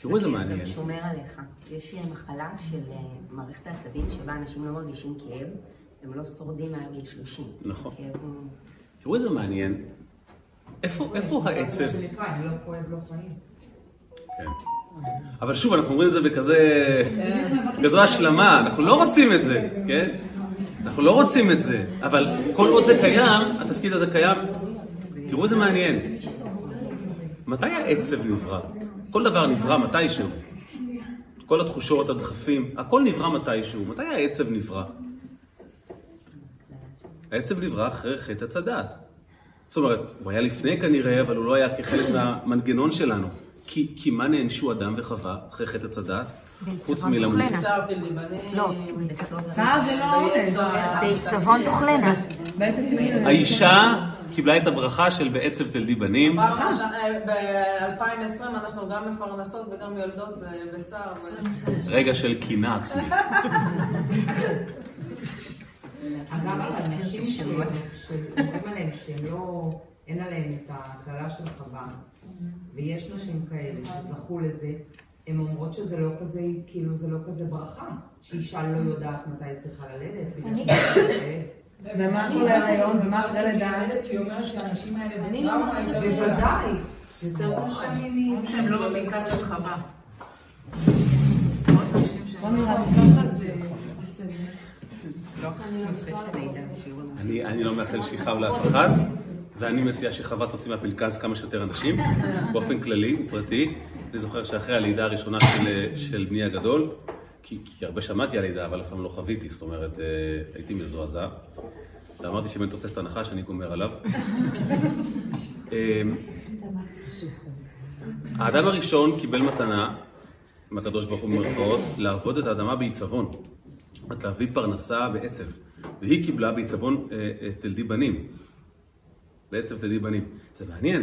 תראו איזה מעניין. שומר עליך. יש מחלה של אה, מערכת העצבים שבה אנשים לא מרגישים כאב, הם לא שורדים מעל גיל 30. נכון. תראו איזה מעניין. איפה העצב? לא לא. כן. אבל שוב, אנחנו אומרים את זה בכזה... כזו השלמה, אנחנו לא רוצים את זה, כן? אנחנו לא רוצים את זה, אבל כל עוד זה קיים, התפקיד הזה קיים. תראו איזה מעניין. מתי העצב נברא? כל דבר נברא מתישהו. כל התחושות, הדחפים, הכל נברא מתישהו. מתי העצב נברא? העצב נברא אחרי חטא הדעת. זאת אומרת, הוא היה לפני כנראה, אבל הוא לא היה כחלק מהמנגנון שלנו. כי, כי מה נענשו אדם וחווה אחרי חטא עץ הדעת? חוץ בעיצבון מלמות. לא, צער זה לא עונש. בעיצבון תאכלנה. בעצם כאילו... האישה קיבלה את הברכה של בעצב תלדי בנים. ב-2020 אנחנו גם מפרנסות וגם יולדות, זה בצער. רגע של קינה עצמית. [LAUGHS] אגב, אנשים ש- שאומרים עליהם שהם לא, אין עליהם את הקללה של חווה, ויש נשים כאלה שזכו לזה, הן אומרות שזה לא כזה, כאילו זה לא כזה ברכה, שאישה לא יודעת מתי היא צריכה ללדת, בגלל כאב. ומה כל ההיריון ומה אחרי לידה? שהיא אומרת שהאנשים האלה לא בטראומה, לא יודעת. בוודאי, יותר קשה ממי. אומרים שהם לא במרכז של חווה. בוא נראה, את זה. אני, לא מאחל שיכאב לאף אחת, ואני מציע שחווה תוציא מהפנקס כמה שיותר אנשים, באופן כללי, פרטי. אני זוכר שאחרי הלידה הראשונה של, של בני הגדול, כי, כי הרבה שמעתי על לידה, אבל אף פעם לא חוויתי, זאת אומרת, אה, הייתי מזועזע. ואמרתי שאם אני תופס את הנחש, אני גומר עליו. אה, האדם הראשון קיבל מתנה, מהקדוש ברוך הוא במרכאות, לעבוד את האדמה בעיצבון. אומרת, להביא פרנסה בעצב. והיא קיבלה בעיצבון אה, אה, תלדי בנים. בעצב תלדי בנים. זה מעניין.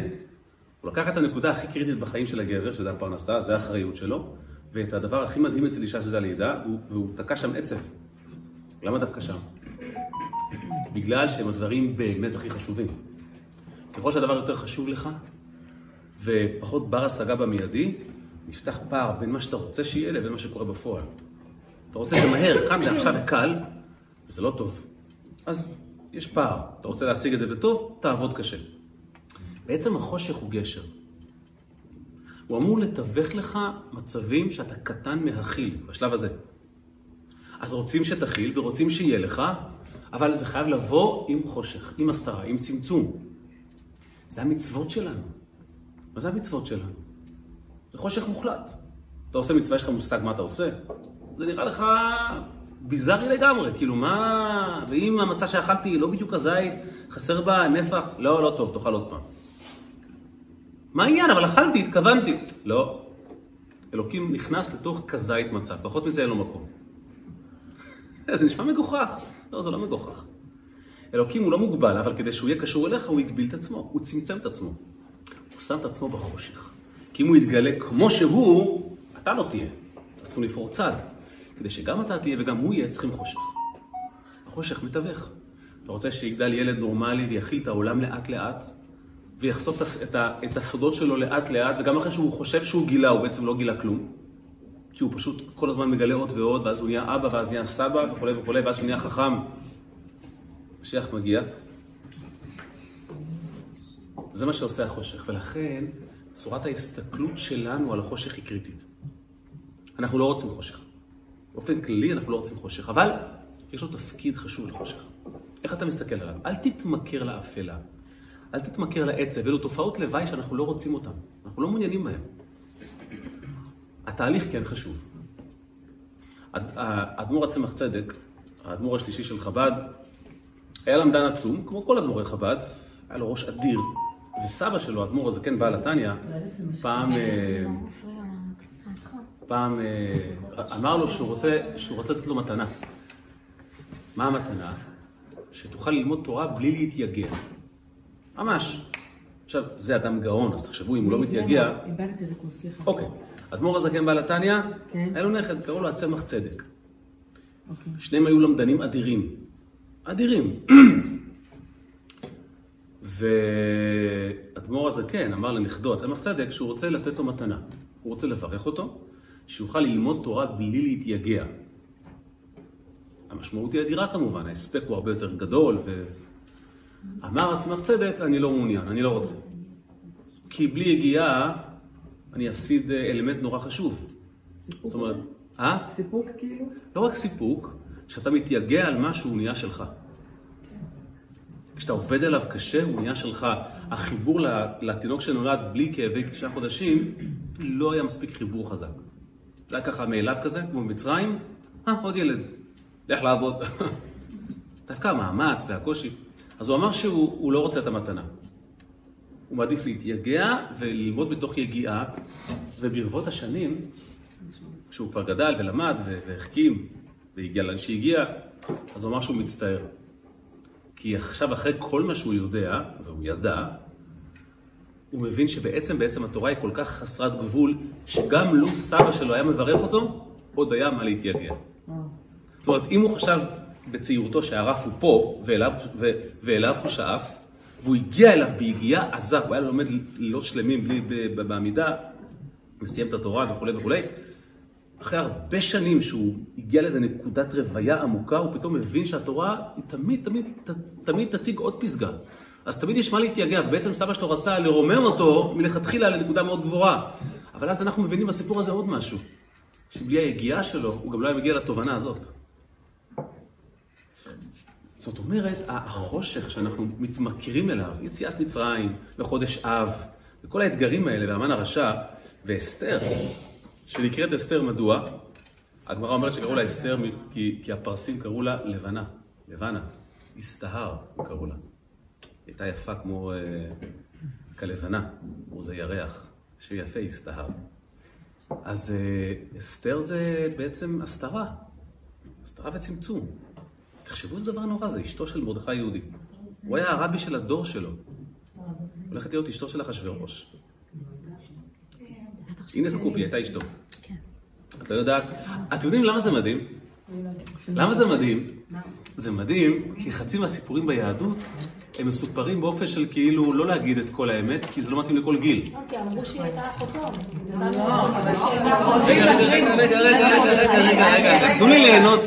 הוא לקח את הנקודה הכי קריטית בחיים של הגבר, שזה הפרנסה, זה האחריות שלו, ואת הדבר הכי מדהים אצל אישה שזה הלידה, הוא- והוא תקע שם עצב. למה דווקא שם? בגלל שהם הדברים באמת הכי חשובים. ככל שהדבר יותר חשוב לך, ופחות בר השגה במיידי, נפתח פער בין מה שאתה רוצה שיהיה לבין מה שקורה בפועל. אתה רוצה את זה מהר, כאן ועכשיו וקל, וזה לא טוב. אז יש פער. אתה רוצה להשיג את זה בטוב, תעבוד קשה. בעצם החושך הוא גשר. הוא אמור לתווך לך מצבים שאתה קטן מהכיל, בשלב הזה. אז רוצים שתכיל ורוצים שיהיה לך, אבל זה חייב לבוא עם חושך, עם הסתרה, עם צמצום. זה המצוות שלנו. מה זה המצוות שלנו? זה חושך מוחלט. אתה עושה מצווה, יש לך מושג מה אתה עושה? זה נראה לך ביזארי לגמרי, כאילו מה... ואם המצה שאכלתי היא לא בדיוק הזית, חסר בה נפח, לא, לא טוב, תאכל עוד פעם. מה העניין? אבל אכלתי, התכוונתי. לא. אלוקים נכנס לתוך כזית מצה, פחות מזה אין לו מקום. [LAUGHS] זה נשמע מגוחך. לא, זה לא מגוחך. אלוקים הוא לא מוגבל, אבל כדי שהוא יהיה קשור אליך, הוא הגביל את עצמו, הוא צמצם את עצמו. הוא שם את עצמו בחושך. כי אם הוא יתגלה כמו שהוא, אתה לא תהיה. אז צריכים לפור צד. כדי שגם אתה תהיה וגם הוא יהיה, צריכים חושך. החושך מתווך. אתה רוצה שיגדל ילד נורמלי ויכיל את העולם לאט לאט, ויחשוף את, ה- את, הסודות שלו לאט לאט, וגם אחרי שהוא חושב שהוא גילה, הוא בעצם לא גילה כלום. כי הוא פשוט כל הזמן מגלה עוד ועוד, ואז הוא נהיה אבא, ואז נהיה סבא, וכולי וכולי, ואז הוא נהיה חכם. משיח מגיע. זה מה שעושה החושך, ולכן צורת ההסתכלות שלנו על החושך היא קריטית. אנחנו לא רוצים חושך. באופן כללי אנחנו לא רוצים חושך, אבל יש לו תפקיד חשוב לחושך. איך אתה מסתכל עליו? אל תתמכר לאפלה, אל תתמכר לעצב, אלו תופעות לוואי שאנחנו לא רוצים אותן, אנחנו לא מעוניינים בהן. התהליך כן חשוב. האדמו"ר הצמח צדק, האדמו"ר השלישי של חב"ד, היה למדן עצום, כמו כל אדמו"רי חב"ד, היה לו ראש אדיר, וסבא שלו, האדמו"ר הזקן בעל התניא, פעם, אה, פעם אה, אמר לו שהוא רוצה, שהוא רוצה לתת לו מתנה. מה המתנה? שתוכל ללמוד תורה בלי להתייגע. ממש. עכשיו, זה אדם גאון, אז תחשבו אם הוא לא מתייגע, איבדתי את זה, סליחה. אוקיי. אדמו"ר הזקן בעל התניא, כן. היה לו נכד, קראו לו הצמח צדק. שניהם היו למדנים אדירים. אדירים. [CLEARS THROAT] ואדמו"ר הזקן כן, אמר לנכדו, הצמח צדק, שהוא רוצה לתת לו מתנה. הוא רוצה לברך אותו, שיוכל ללמוד תורה בלי להתייגע. המשמעות היא אדירה כמובן, ההספק הוא הרבה יותר גדול, ואמר הצמח צדק, אני לא מעוניין, אני לא רוצה. כי בלי יגיעה, אני אפסיד אלמנט נורא חשוב. זאת אומרת, אה? סיפוק כאילו? לא רק סיפוק, כשאתה מתייגע על משהו, הוא נהיה שלך. כשאתה עובד עליו קשה, הוא נהיה שלך. החיבור לתינוק שנולד בלי כאבי תשעה חודשים, לא היה מספיק חיבור חזק. זה היה ככה מאליו כזה, כמו במצרים, אה, עוד ילד, לך לעבוד. [LAUGHS] דווקא המאמץ והקושי. אז הוא אמר שהוא לא רוצה את המתנה. הוא מעדיף להתייגע וללמוד בתוך יגיעה, וברבות השנים, כשהוא כבר גדל ולמד והחכים, והגיע לאן שהגיע, אז הוא אמר שהוא מצטער. כי עכשיו, אחרי כל מה שהוא יודע, והוא ידע, הוא מבין שבעצם, בעצם התורה היא כל כך חסרת גבול, שגם לו סבא שלו היה מברך אותו, עוד היה מה להתייגע. זאת אומרת, אם הוא חשב בצעירותו שהרף הוא פה, ואליו, ו, ואליו הוא שאף, והוא הגיע אליו ביגיעה עזה, הוא היה לומד לילות שלמים בלי, בעמידה, מסיים את התורה וכולי וכולי, אחרי הרבה שנים שהוא הגיע לאיזה נקודת רוויה עמוקה, הוא פתאום מבין שהתורה היא תמיד, תמיד, ת, תמיד תציג עוד פסגה. אז תמיד יש מה להתייגע, ובעצם סבא שלו רצה לרומם אותו מלכתחילה לנקודה מאוד גבוהה. אבל אז אנחנו מבינים בסיפור הזה עוד משהו, שבלי היגיעה שלו, הוא גם לא היה מגיע לתובנה הזאת. זאת אומרת, החושך שאנחנו מתמכרים אליו, יציאת מצרים, וחודש אב, וכל האתגרים האלה, והמן הרשע, ואסתר, שנקראת אסתר מדוע? הגמרא אומרת שקראו לה אסתר כי, כי הפרסים קראו לה לבנה, לבנה, הסתהר קראו לה. הייתה יפה כמו אה, כלבנה, כמו זה ירח, שיפה הסתהר. אז אה, אסתר זה בעצם הסתרה, הסתרה וצמצום. תחשבו איזה דבר נורא, זה אשתו של מרדכי יהודי. הוא היה הרבי של הדור שלו. הולכת להיות אשתו של אחשוורוש. הנה סקופי, הייתה אשתו. את לא יודעת? אתם יודעים למה זה מדהים? למה זה מדהים? זה מדהים כי חצי מהסיפורים ביהדות הם מסופרים באופן של כאילו לא להגיד את כל האמת, כי זה לא מתאים לכל גיל. אוקיי, אמרו שהיא הייתה אחותו. רגע, רגע, רגע, רגע, רגע, רגע, רגע, תנו לי ליהנות,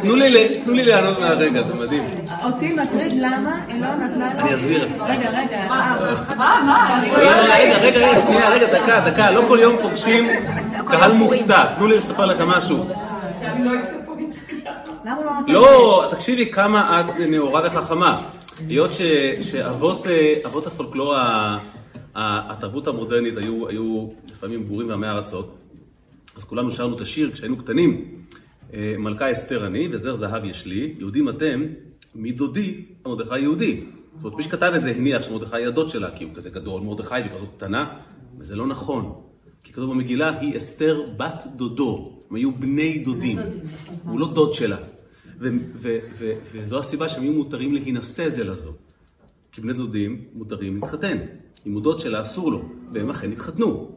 תנו לי ליהנות מהרגע, זה מדהים. אותי מטריד למה היא לא נתנה לו... אני אסביר. רגע, רגע. מה, מה? רגע, רגע, רגע, שנייה, רגע, דקה, דקה, לא כל יום פוגשים קהל מופתע. תנו לי לספר לכם משהו. לא לא, תקשיבי כמה את נאורה וחכמה. היות ש- שאבות אה, אבות הפולקלור, התרבות המודרנית היו, היו לפעמים בורים ועמי ארצות, אז כולנו שרנו את השיר כשהיינו קטנים. אה, מלכה אסתר אני וזר זהב יש לי, יהודים אתם, מדודי המרדכי יהודי. זאת אומרת, מי שכתב את זה הניח שמרדכי היא הדוד שלה, כי הוא כזה גדול, מרדכי והיא כזאת קטנה, וזה לא נכון. כי כתוב במגילה, היא אסתר בת דודו. הם היו בני דודים. הוא לא דוד שלה. ו- ו- ו- וזו הסיבה שהם היו מותרים להינשא זה לזו. כי בני דודים מותרים להתחתן. אם הוא דוד שלה אסור לו, והם אכן התחתנו.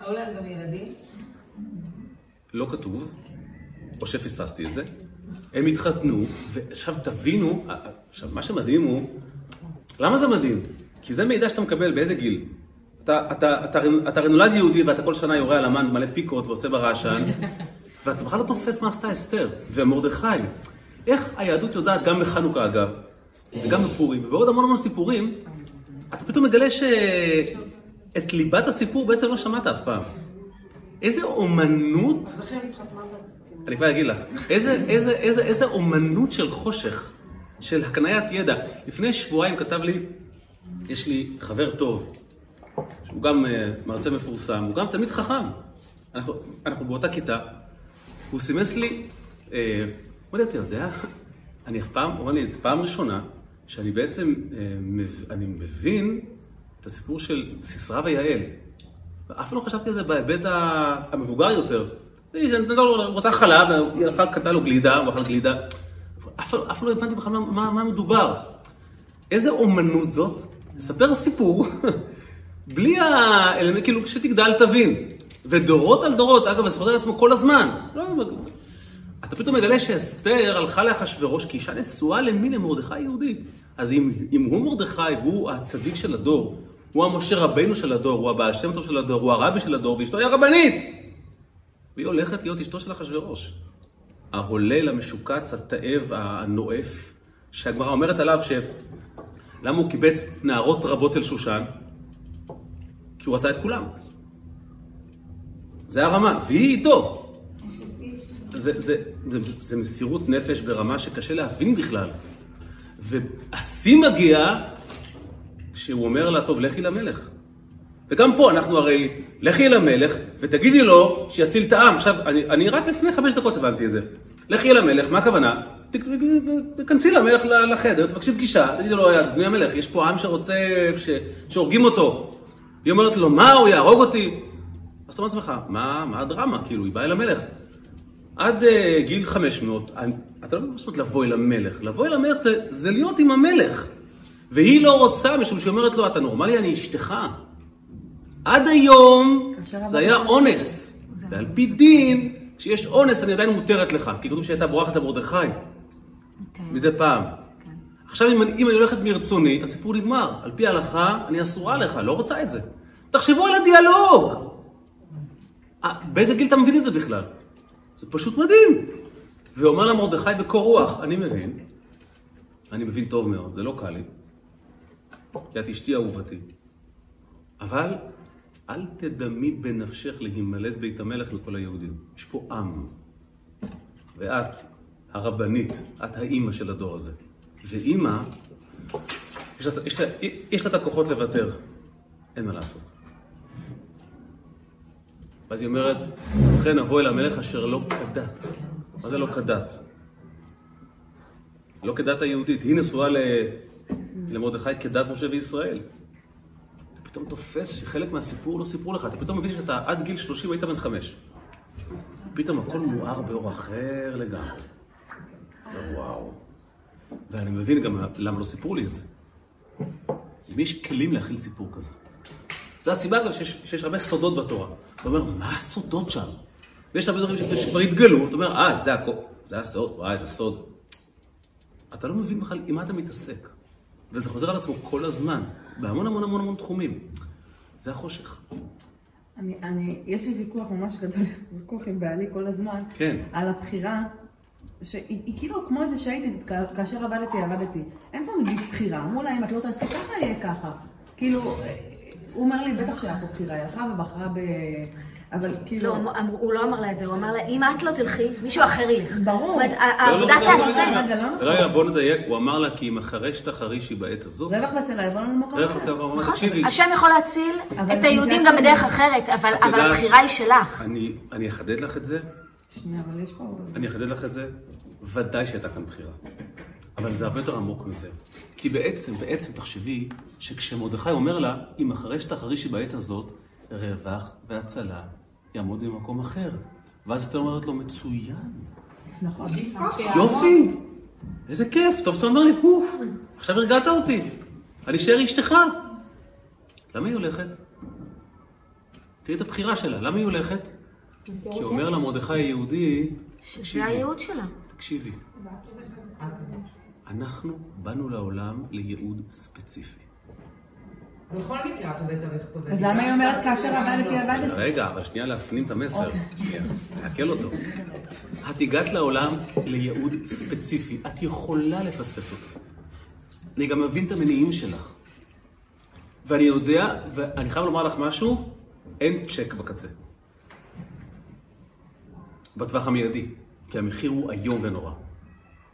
היו להם גם ילדים? לא כתוב, או שפספסתי את זה. הם התחתנו, ועכשיו תבינו, עכשיו מה שמדהים הוא, למה זה מדהים? כי זה מידע שאתה מקבל באיזה גיל. אתה, אתה, אתה, אתה הרי נולד יהודי ואתה כל שנה יורה על המן מלא פיקות ועושה ברעשן, ואתה בכלל לא תופס מה עשתה אסתר ומרדכי. איך היהדות יודעת, גם בחנוכה אגב, וגם בפורים, ועוד המון המון סיפורים, אתה פתאום מגלה שאת ליבת הסיפור בעצם לא שמעת אף פעם. איזה אומנות אני כבר אגיד לך, איזה, איזה, איזה, איזה אומנות של חושך, של הקניית ידע. לפני שבועיים כתב לי, יש לי חבר טוב, שהוא גם אה, מרצה מפורסם, הוא גם תלמיד חכם. אנחנו, אנחנו באותה כיתה, הוא סימס לי, אה, אמר לי, אתה יודע, אני אף פעם, הוא אמר לי, זו פעם ראשונה שאני בעצם, אה, אני מבין את הסיפור של סיסרא ויעל. ואף פעם לא חשבתי על זה בהיבט ה- המבוגר יותר. היא נתנה לו- הוא רוצה חלב, היא הלכה, קנתה לו גלידה, הוא אכל גלידה. אף פעם אף לא הבנתי בכלל מה- מה מדובר. איזה אומנות זאת? לספר סיפור, [LAUGHS] בלי האלמנט, כאילו, כשתגדל תבין. ודורות על דורות, אגב, זה חוזר על עצמו כל הזמן. לא, אתה פתאום מגלה שאסתר הלכה לאחשוורוש כאישה נשואה למי? למרדכי יהודי. אז אם, אם הוא מרדכי והוא הצדיק של הדור, הוא המשה רבנו של הדור, הוא הבעל שם טוב של הדור, הוא הרבי של הדור, ואשתו היא הרבנית. והיא הולכת להיות אשתו של אחשוורוש. ההולל, המשוקץ, התאב, הנואף, שהגמרא אומרת עליו ש... למה הוא קיבץ נערות רבות אל שושן? כי הוא רצה את כולם. זה הרמה, והיא איתו. זה, זה, זה, זה מסירות נפש ברמה שקשה להבין בכלל. והשיא מגיע כשהוא אומר לה, טוב, לכי למלך. וגם פה אנחנו הרי, לכי למלך ותגידי לו שיציל את העם. עכשיו, אני, אני רק לפני חמש דקות הבנתי את זה. לכי למלך, מה הכוונה? תכנסי למלך לחדר, תבקשי פגישה, תגידי לו, אדוני המלך, יש פה עם שרוצה, ש... שהורגים אותו. היא אומרת לו, מה, הוא יהרוג אותי? אז אתה אומר לעצמך, מה, מה הדרמה? כאילו, היא באה אל המלך. עד uh, גיל 500, אתה לא יכול לבוא אל המלך. לבוא אל המלך זה, זה להיות עם המלך. והיא לא רוצה, משום שהיא אומרת לו, אתה נורמלי, אני אשתך. עד היום זה היה אונס. ועל פי דין, כשיש אונס אני עדיין מותרת לך, כי כתוב שהייתה בורחת למרדכי. מדי פעם. עכשיו, אם אני, אם אני הולכת מרצוני, הסיפור נגמר. על פי ההלכה, אני אסורה לך, לא רוצה את זה. תחשבו על הדיאלוג! אה, באיזה גיל אתה מבין את זה בכלל? זה פשוט מדהים. ואומר לה מרדכי בקור רוח, אני מבין, אני מבין טוב מאוד, זה לא קל לי, כי את אשתי אהובתי, אבל אל תדמי בנפשך להימלט בית המלך לכל היהודים. יש פה עם, ואת הרבנית, את האימא של הדור הזה. ואימא, יש לה, את הכוחות לוותר, אין מה לעשות. ואז היא אומרת, ובכן אבוא אל המלך אשר לא כדת. מה זה לא כדת? לא כדת היהודית. היא נשואה למרדכי כדת משה וישראל. אתה פתאום תופס שחלק מהסיפור לא סיפרו לך. אתה פתאום מבין שאתה עד גיל 30 היית בן חמש. פתאום הכל מואר באור אחר לגמרי. וואו. ואני מבין גם למה לא סיפרו לי את זה. למי יש כלים להכיל סיפור כזה? זו הסיבה גם שיש, שיש הרבה סודות בתורה. אתה אומר, מה הסודות שם? ויש הרבה דברים שכבר התגלו, אתה אומר, אה, זה הכל, זה הסוד, וואי, זה סוד. אתה לא מבין בכלל עם מה אתה מתעסק. וזה חוזר על עצמו כל הזמן, בהמון המון המון המון תחומים. זה החושך. אני, אני, יש לי ויכוח ממש גדול, [LAUGHS] ויכוח עם בעלי כל הזמן, כן. על הבחירה, שהיא כאילו כמו זה שהייתי, כאשר עבדתי, עבדתי. אין פה נגיד בחירה, אמרו לה, אם את לא תעשי ככה, יהיה ככה. כאילו, הוא אומר לי, בטח שהיה פה בחירה, היא הלכה ובחרה ב... אבל כאילו... לא, הוא לא אמר לה את זה, הוא אמר לה, אם את לא תלכי, מישהו אחר ילך. ברור. זאת אומרת, לא, העבודה לא, לא, לא, תעשה. רגע, לא נכון. בוא נדייק, הוא אמר לה כי אם החרש תחרישי בעת הזאת, רווח בצלה יבוא לנו מקום רווח אחר. בצלע, הוא אמר, נכון, תקשיבי, השם יכול להציל את היהודים גם בדרך אחרת, אבל הבחירה היא שלך. אני- אני אחדד לך את זה, שנייה, אבל יש פה... אני אחדד לך את זה, ודאי שהייתה כאן בחירה. אבל זה הרבה יותר עמוק מזה. כי בעצם, בעצם תחשבי, שכשמרדכי אומר לה, אם אחרי שתחרישי בעת הזאת, רווח והצלה יעמוד במקום אחר. ואז אסתר אומרת לו, מצוין, נכון. יופי, איזה כיף, טוב שאתה אומר לי, אוף, עכשיו הרגעת אותי, אני אשאר אשתך. למה היא הולכת? תראי את הבחירה שלה, למה היא הולכת? כי אומר לה מרדכי היהודי, שזה הייעוד שלה. תקשיבי, אנחנו באנו לעולם לייעוד ספציפי. בכל מקרה את עובדת עליך טוב. אז למה היא אומרת כאשר עבדתי, עבדתי? רגע, אבל שנייה להפנים את המסר. שנייה, לעכל אותו. את הגעת לעולם לייעוד ספציפי. את יכולה לפספס אותו. אני גם מבין את המניעים שלך. ואני יודע, ואני חייב לומר לך משהו, אין צ'ק בקצה. בטווח המיידי. כי המחיר הוא איום ונורא.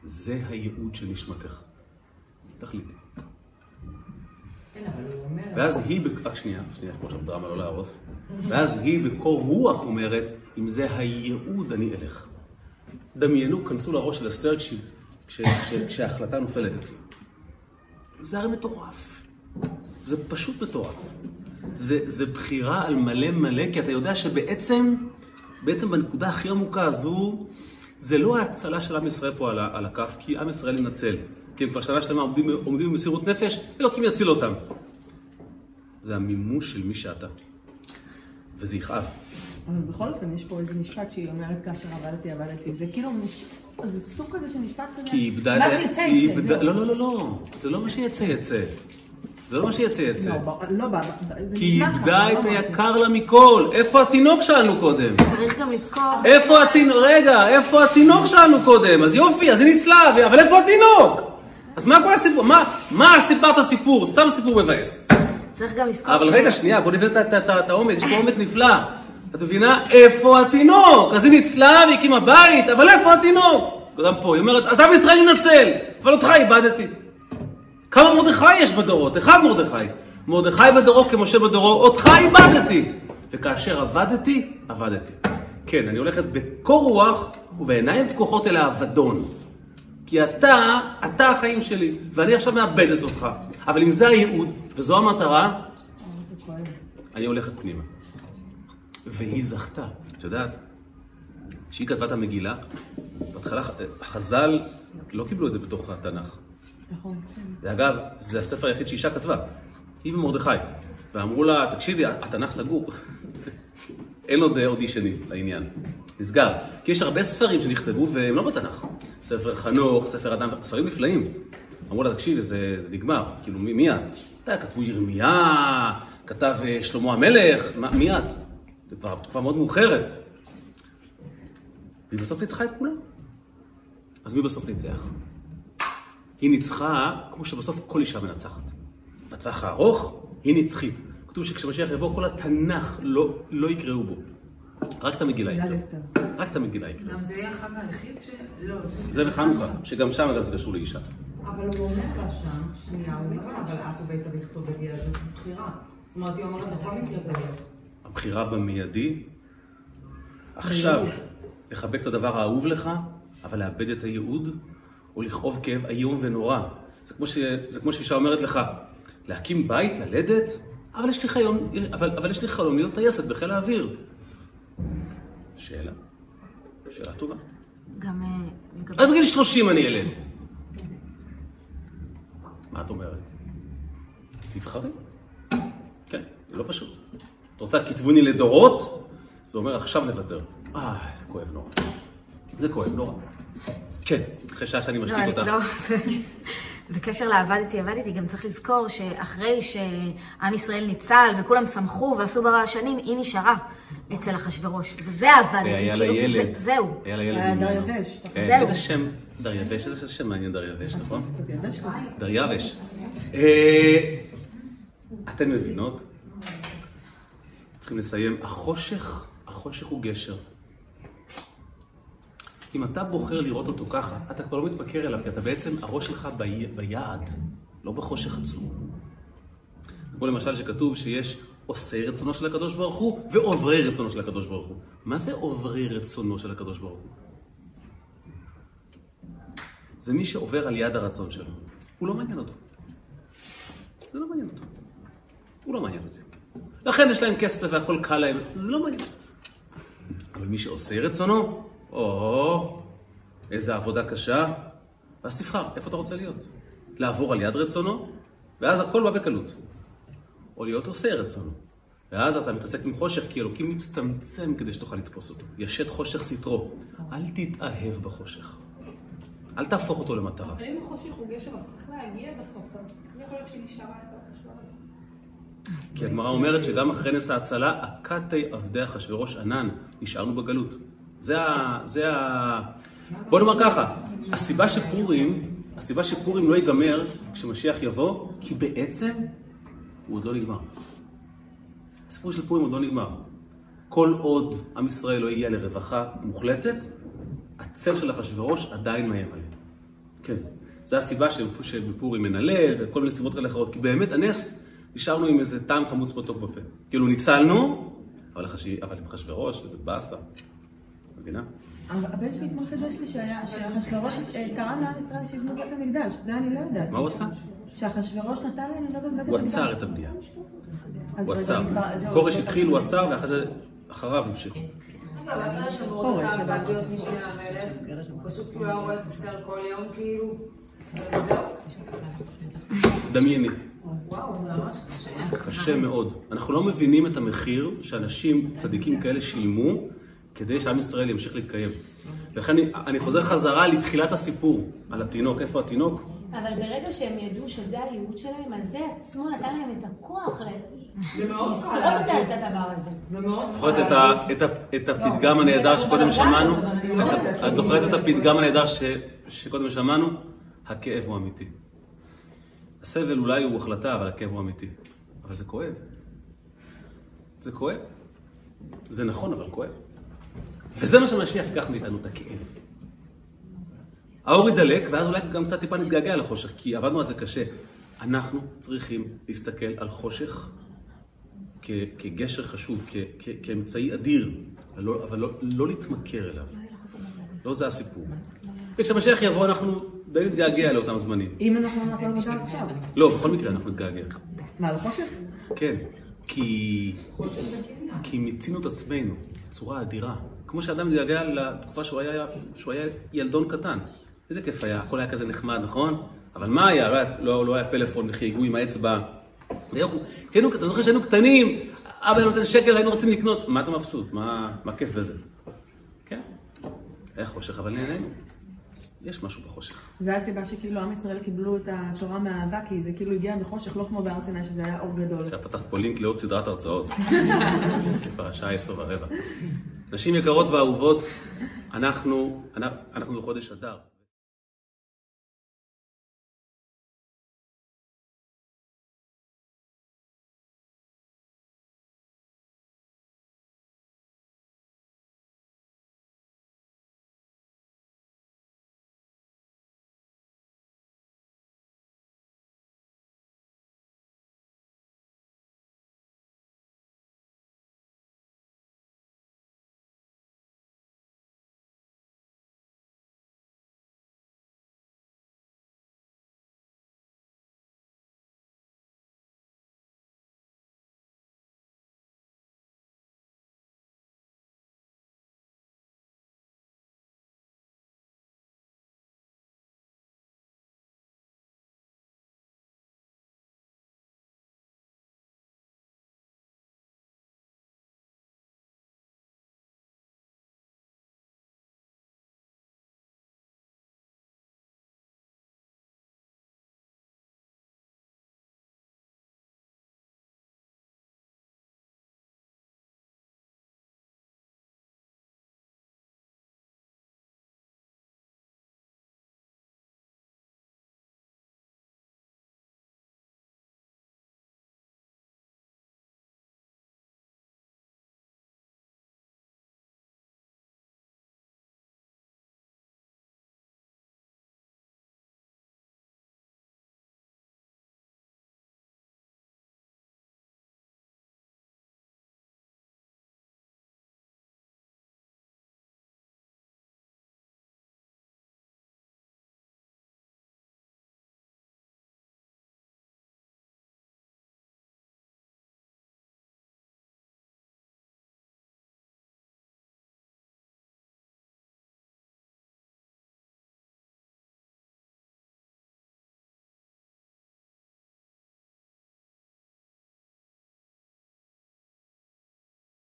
זה הייעוד של נשמתך. תחליטי. כן. ואז היא, רק שנייה, שנייה, כמו עכשיו דרמה לא להרוס. ואז היא בקור רוח אומרת, אם זה הייעוד אני אלך. דמיינו, כנסו לראש של אסתר כש- כש- כש- כשההחלטה נופלת אצלי. זה הרי מטורף. זה פשוט מטורף. זה, זה בחירה על מלא מלא, כי אתה יודע שבעצם, בעצם בנקודה הכי עמוקה הזו, זה לא ההצלה של עם ישראל פה על, על הכף, כי עם ישראל ינצל. כי הם כבר שנה שלמה עומדים, עומדים במסירות נפש, אלוקים יציל אותם. זה המימוש של מי שאתה. וזה יכאב. אבל בכל אופן, יש פה איזה משפט שהיא אומרת כאשר עבדתי, עבדתי. זה כאילו, מש- זה סוג כזה של משפט כזה. כי היא איבדה מה. שיצא יצא. לא, לא, לא, לא. זה לא מה שיצא יצא. זה לא מה שיצא יצא. לא, ב- לא, זה כי היא איבדה את לא. היקר לה מכל. איפה התינוק שאלנו קודם? צריך גם לזכור, איפה התינוק? רגע, איפה התינוק שאלנו קודם? אז יופי, אז היא ניצלה, אבל איפה התינוק? אז מה כל הסיפור? מה, מה סיפרת סיפור? סתם סיפור מבאס. צריך גם לזכור אבל ש- רגע, שנייה, בוא נבנה את העומק, יש פה עומק נפלא. את מבינה? איפה התינוק? אז היא ניצלה והקימה בית, אבל איפה התינוק? גם פה, היא אומרת, אז עם ישראל ינצל, אבל אותך איבדתי. כמה מרדכי יש בדורות? אחד מרדכי. מרדכי בדורו כמשה בדורו, אותך איבדתי. וכאשר עבדתי, עבדתי. כן, אני הולכת בקור רוח ובעיניים פקוחות אל האבדון. כי אתה, אתה החיים שלי, ואני עכשיו מאבדת אותך. אבל אם זה הייעוד, וזו המטרה, אני הולכת פנימה. והיא זכתה. את יודעת, כשהיא כתבה את המגילה, בהתחלה חז"ל לא קיבלו את זה בתוך התנ"ך. נכון. ואגב, זה הספר היחיד שאישה כתבה, היא ומרדכי. ואמרו לה, תקשיבי, התנ"ך סגור. [LAUGHS] אין עוד אודישנים לעניין. נסגר. כי יש הרבה ספרים שנכתבו והם לא בתנ"ך. ספר חנוך, ספר אדם, ספרים נפלאים. אמרו לה, תקשיבי, זה, זה נגמר. כאילו, מי, מי את? אתה יודע, כתבו ירמיה, כתב אה, שלמה המלך, מה, מי את? זה כבר תקופה מאוד מאוחרת. והיא בסוף ניצחה את כולם. אז מי בסוף ניצח? היא ניצחה, כמו שבסוף כל אישה מנצחת. בטווח הארוך, היא נצחית. כתוב שכשמשיח יבוא, כל התנ"ך לא, לא יקראו בו. רק את המגילה יקראו. רק את המגילה יקראו. גם זה יהיה החג היחיד ש... לא, זה וחנוכה, שגם שם אגב זה קשור לאישה. אבל הוא אומר לה שם, שנייה, הוא אומר לה, אבל את ובית בגיל הזה, זו בחירה. זאת אומרת, היא אומרת, בכל מקרה זה יהיה. הבחירה במיידי, עכשיו, לחבק את הדבר האהוב לך, אבל לאבד את הייעוד, או לכאוב כאב איום ונורא. זה כמו, ש... זה כמו שאישה אומרת לך, להקים בית, ללדת, אבל יש לי חלום, אבל, אבל יש לי חלום להיות טייסת בחיל האוויר. שאלה. שאלה טובה. גם אה, לגבי... אז בגיל 30 אני ילד. מה את אומרת? תבחרי. כן, זה לא פשוט. את רוצה כתבוני לדורות? זה אומר עכשיו נוותר. אה, זה כואב נורא. זה כואב נורא. כן, אחרי שעה שאני משתיק לא, אותך. לא, בקשר לעבדתי, עבדתי, גם צריך לזכור שאחרי שעם ישראל ניצל וכולם שמחו ועשו ברעשנים, היא נשארה אצל אחשוורוש. וזה עבדתי, היה לה כאילו, ילד. זה- זהו. היה לה ילד היה ממנו. דריווש. כן, זהו. איזה שם? דריווש, איזה שם מעניין דריווש, נכון? דריווש. אה, אתן מבינות? צריכים לסיים. החושך, החושך הוא גשר. אם אתה בוחר לראות אותו ככה, אתה כבר לא מתמכר אליו, כי אתה בעצם, הראש שלך בי, ביעד, לא בחושך עצמו. כמו למשל שכתוב שיש עושי רצונו של הקדוש ברוך הוא ועוברי רצונו של הקדוש ברוך הוא. מה זה עוברי רצונו של הקדוש ברוך הוא? זה מי שעובר על יד הרצון שלו. הוא לא מעניין אותו. זה לא מעניין אותו. הוא לא מעניין אותי. לכן יש להם כסף והכל קל להם, זה לא מעניין. אבל מי שעושה רצונו, או, איזה עבודה קשה, ואז תבחר איפה אתה רוצה להיות. לעבור על יד רצונו, ואז הכל בא בקלות. או להיות עושה רצונו. ואז אתה מתעסק עם חושך, כי אלוקים מצטמצם כדי שתוכל לתפוס אותו. ישת חושך סטרו. אל תתאהב בחושך. אל תהפוך אותו למטרה. אבל אם החושך הוא גשר, אז צריך להגיע בסוף, אז זה יכול להיות שהיא נשארה אצל. כי הגמרא אומרת שגם אחרי נס ההצלה, הכתי עבדי אחשוורוש ענן, נשארנו בגלות. זה ה... זה ה... בוא נאמר ככה, הסיבה שפורים, הסיבה שפורים לא ייגמר כשמשיח יבוא, כי בעצם הוא עוד לא נגמר. הסיפור של פורים עוד לא נגמר. כל עוד עם ישראל לא הגיע לרווחה מוחלטת, הצל של אחשוורוש עדיין מאיים עליהם. כן. זו הסיבה שבפורים מנלה וכל מיני סיבות כאלה אחרות. כי באמת, הנס, נשארנו עם איזה טעם חמוץ מתוק בפה. כאילו, ניצלנו, אבל עם אחשוורוש, איזה באסה. מבינה? הבן שלי אתמול חידש לי שאחשוורוש אה, קרא לעם ישראל שיבנו בית המקדש, זה אני לא יודעת. מה הוא עשה? שאחשוורוש נתן להם לבנות בית המקדש. הוא עצר את הבנייה. הוא עצר. כורש בית התחיל, הוא. עצר, ואחרי זה אחריו המשיכו. שמרדכי הפך להיות משנה המלך, פשוט כאילו היה רואה את אסתר כל יום, כאילו. דמייני. וואו, זה ממש קשה. קשה מאוד. אנחנו לא מבינים את המחיר שאנשים צדיקים כאלה שילמו כדי שעם ישראל ימשיך להתקיים. ולכן אני, אני חוזר חזרה לתחילת הסיפור, על התינוק. איפה התינוק? אבל ברגע שהם ידעו שזה הייעוד שלהם, אז זה עצמו נתן להם את הכוח לשרוד. את הדבר הזה. זה מאוד זוכרת את, את, את הפתגם הנהדר שקודם שמענו? את, את זוכרת את הפתגם הנהדר שקודם שמענו? הכאב הוא אמיתי. הסבל אולי הוא החלטה, אבל הכאב הוא אמיתי. אבל זה כואב. זה כואב. זה נכון, אבל כואב. וזה מה שמשיח ייקח מאיתנו, את הכאב. האור ידלק, ואז אולי גם קצת טיפה נתגעגע לחושך, כי עבדנו על זה קשה. אנחנו צריכים להסתכל על חושך כ- כגשר חשוב, כ- כ- כאמצעי אדיר, אבל לא, אבל לא, לא להתמכר אליו. לא זה הסיפור. וכשמשיח יבוא אנחנו די נתגעגע לאותם זמנים. אם אנחנו לא נעבור למשל עכשיו. לא, בכל מקרה אנחנו נתגעגע. מה, לחושך? כן, כי, כי מיצינו את עצמנו בצורה אדירה. כמו שאדם מתגעגע לתקופה שהוא היה, שהוא היה ילדון קטן. איזה כיף היה, הכל היה כזה נחמד, נכון? אבל מה היה? לא לא, לא היה פלאפון וחייגו עם האצבע. כשהיינו, אתה זוכר שהיינו קטנים, אבא היה נותן שקל, היינו רוצים לקנות. מה אתה מבסוט? מה, מה כיף בזה? כן, היה חושך, אבל נהנינו. יש משהו בחושך. זה הסיבה שכאילו עם ישראל קיבלו את התורה מהאהבה, כי זה כאילו הגיע מחושך, לא כמו בהר סיני שזה היה אור גדול. עכשיו פתחת פה לינק לעוד סדרת הרצאות. [LAUGHS] כבר השעה עשר ורבע. נשים יקרות ואהובות, אנחנו, אנחנו בחודש אדר.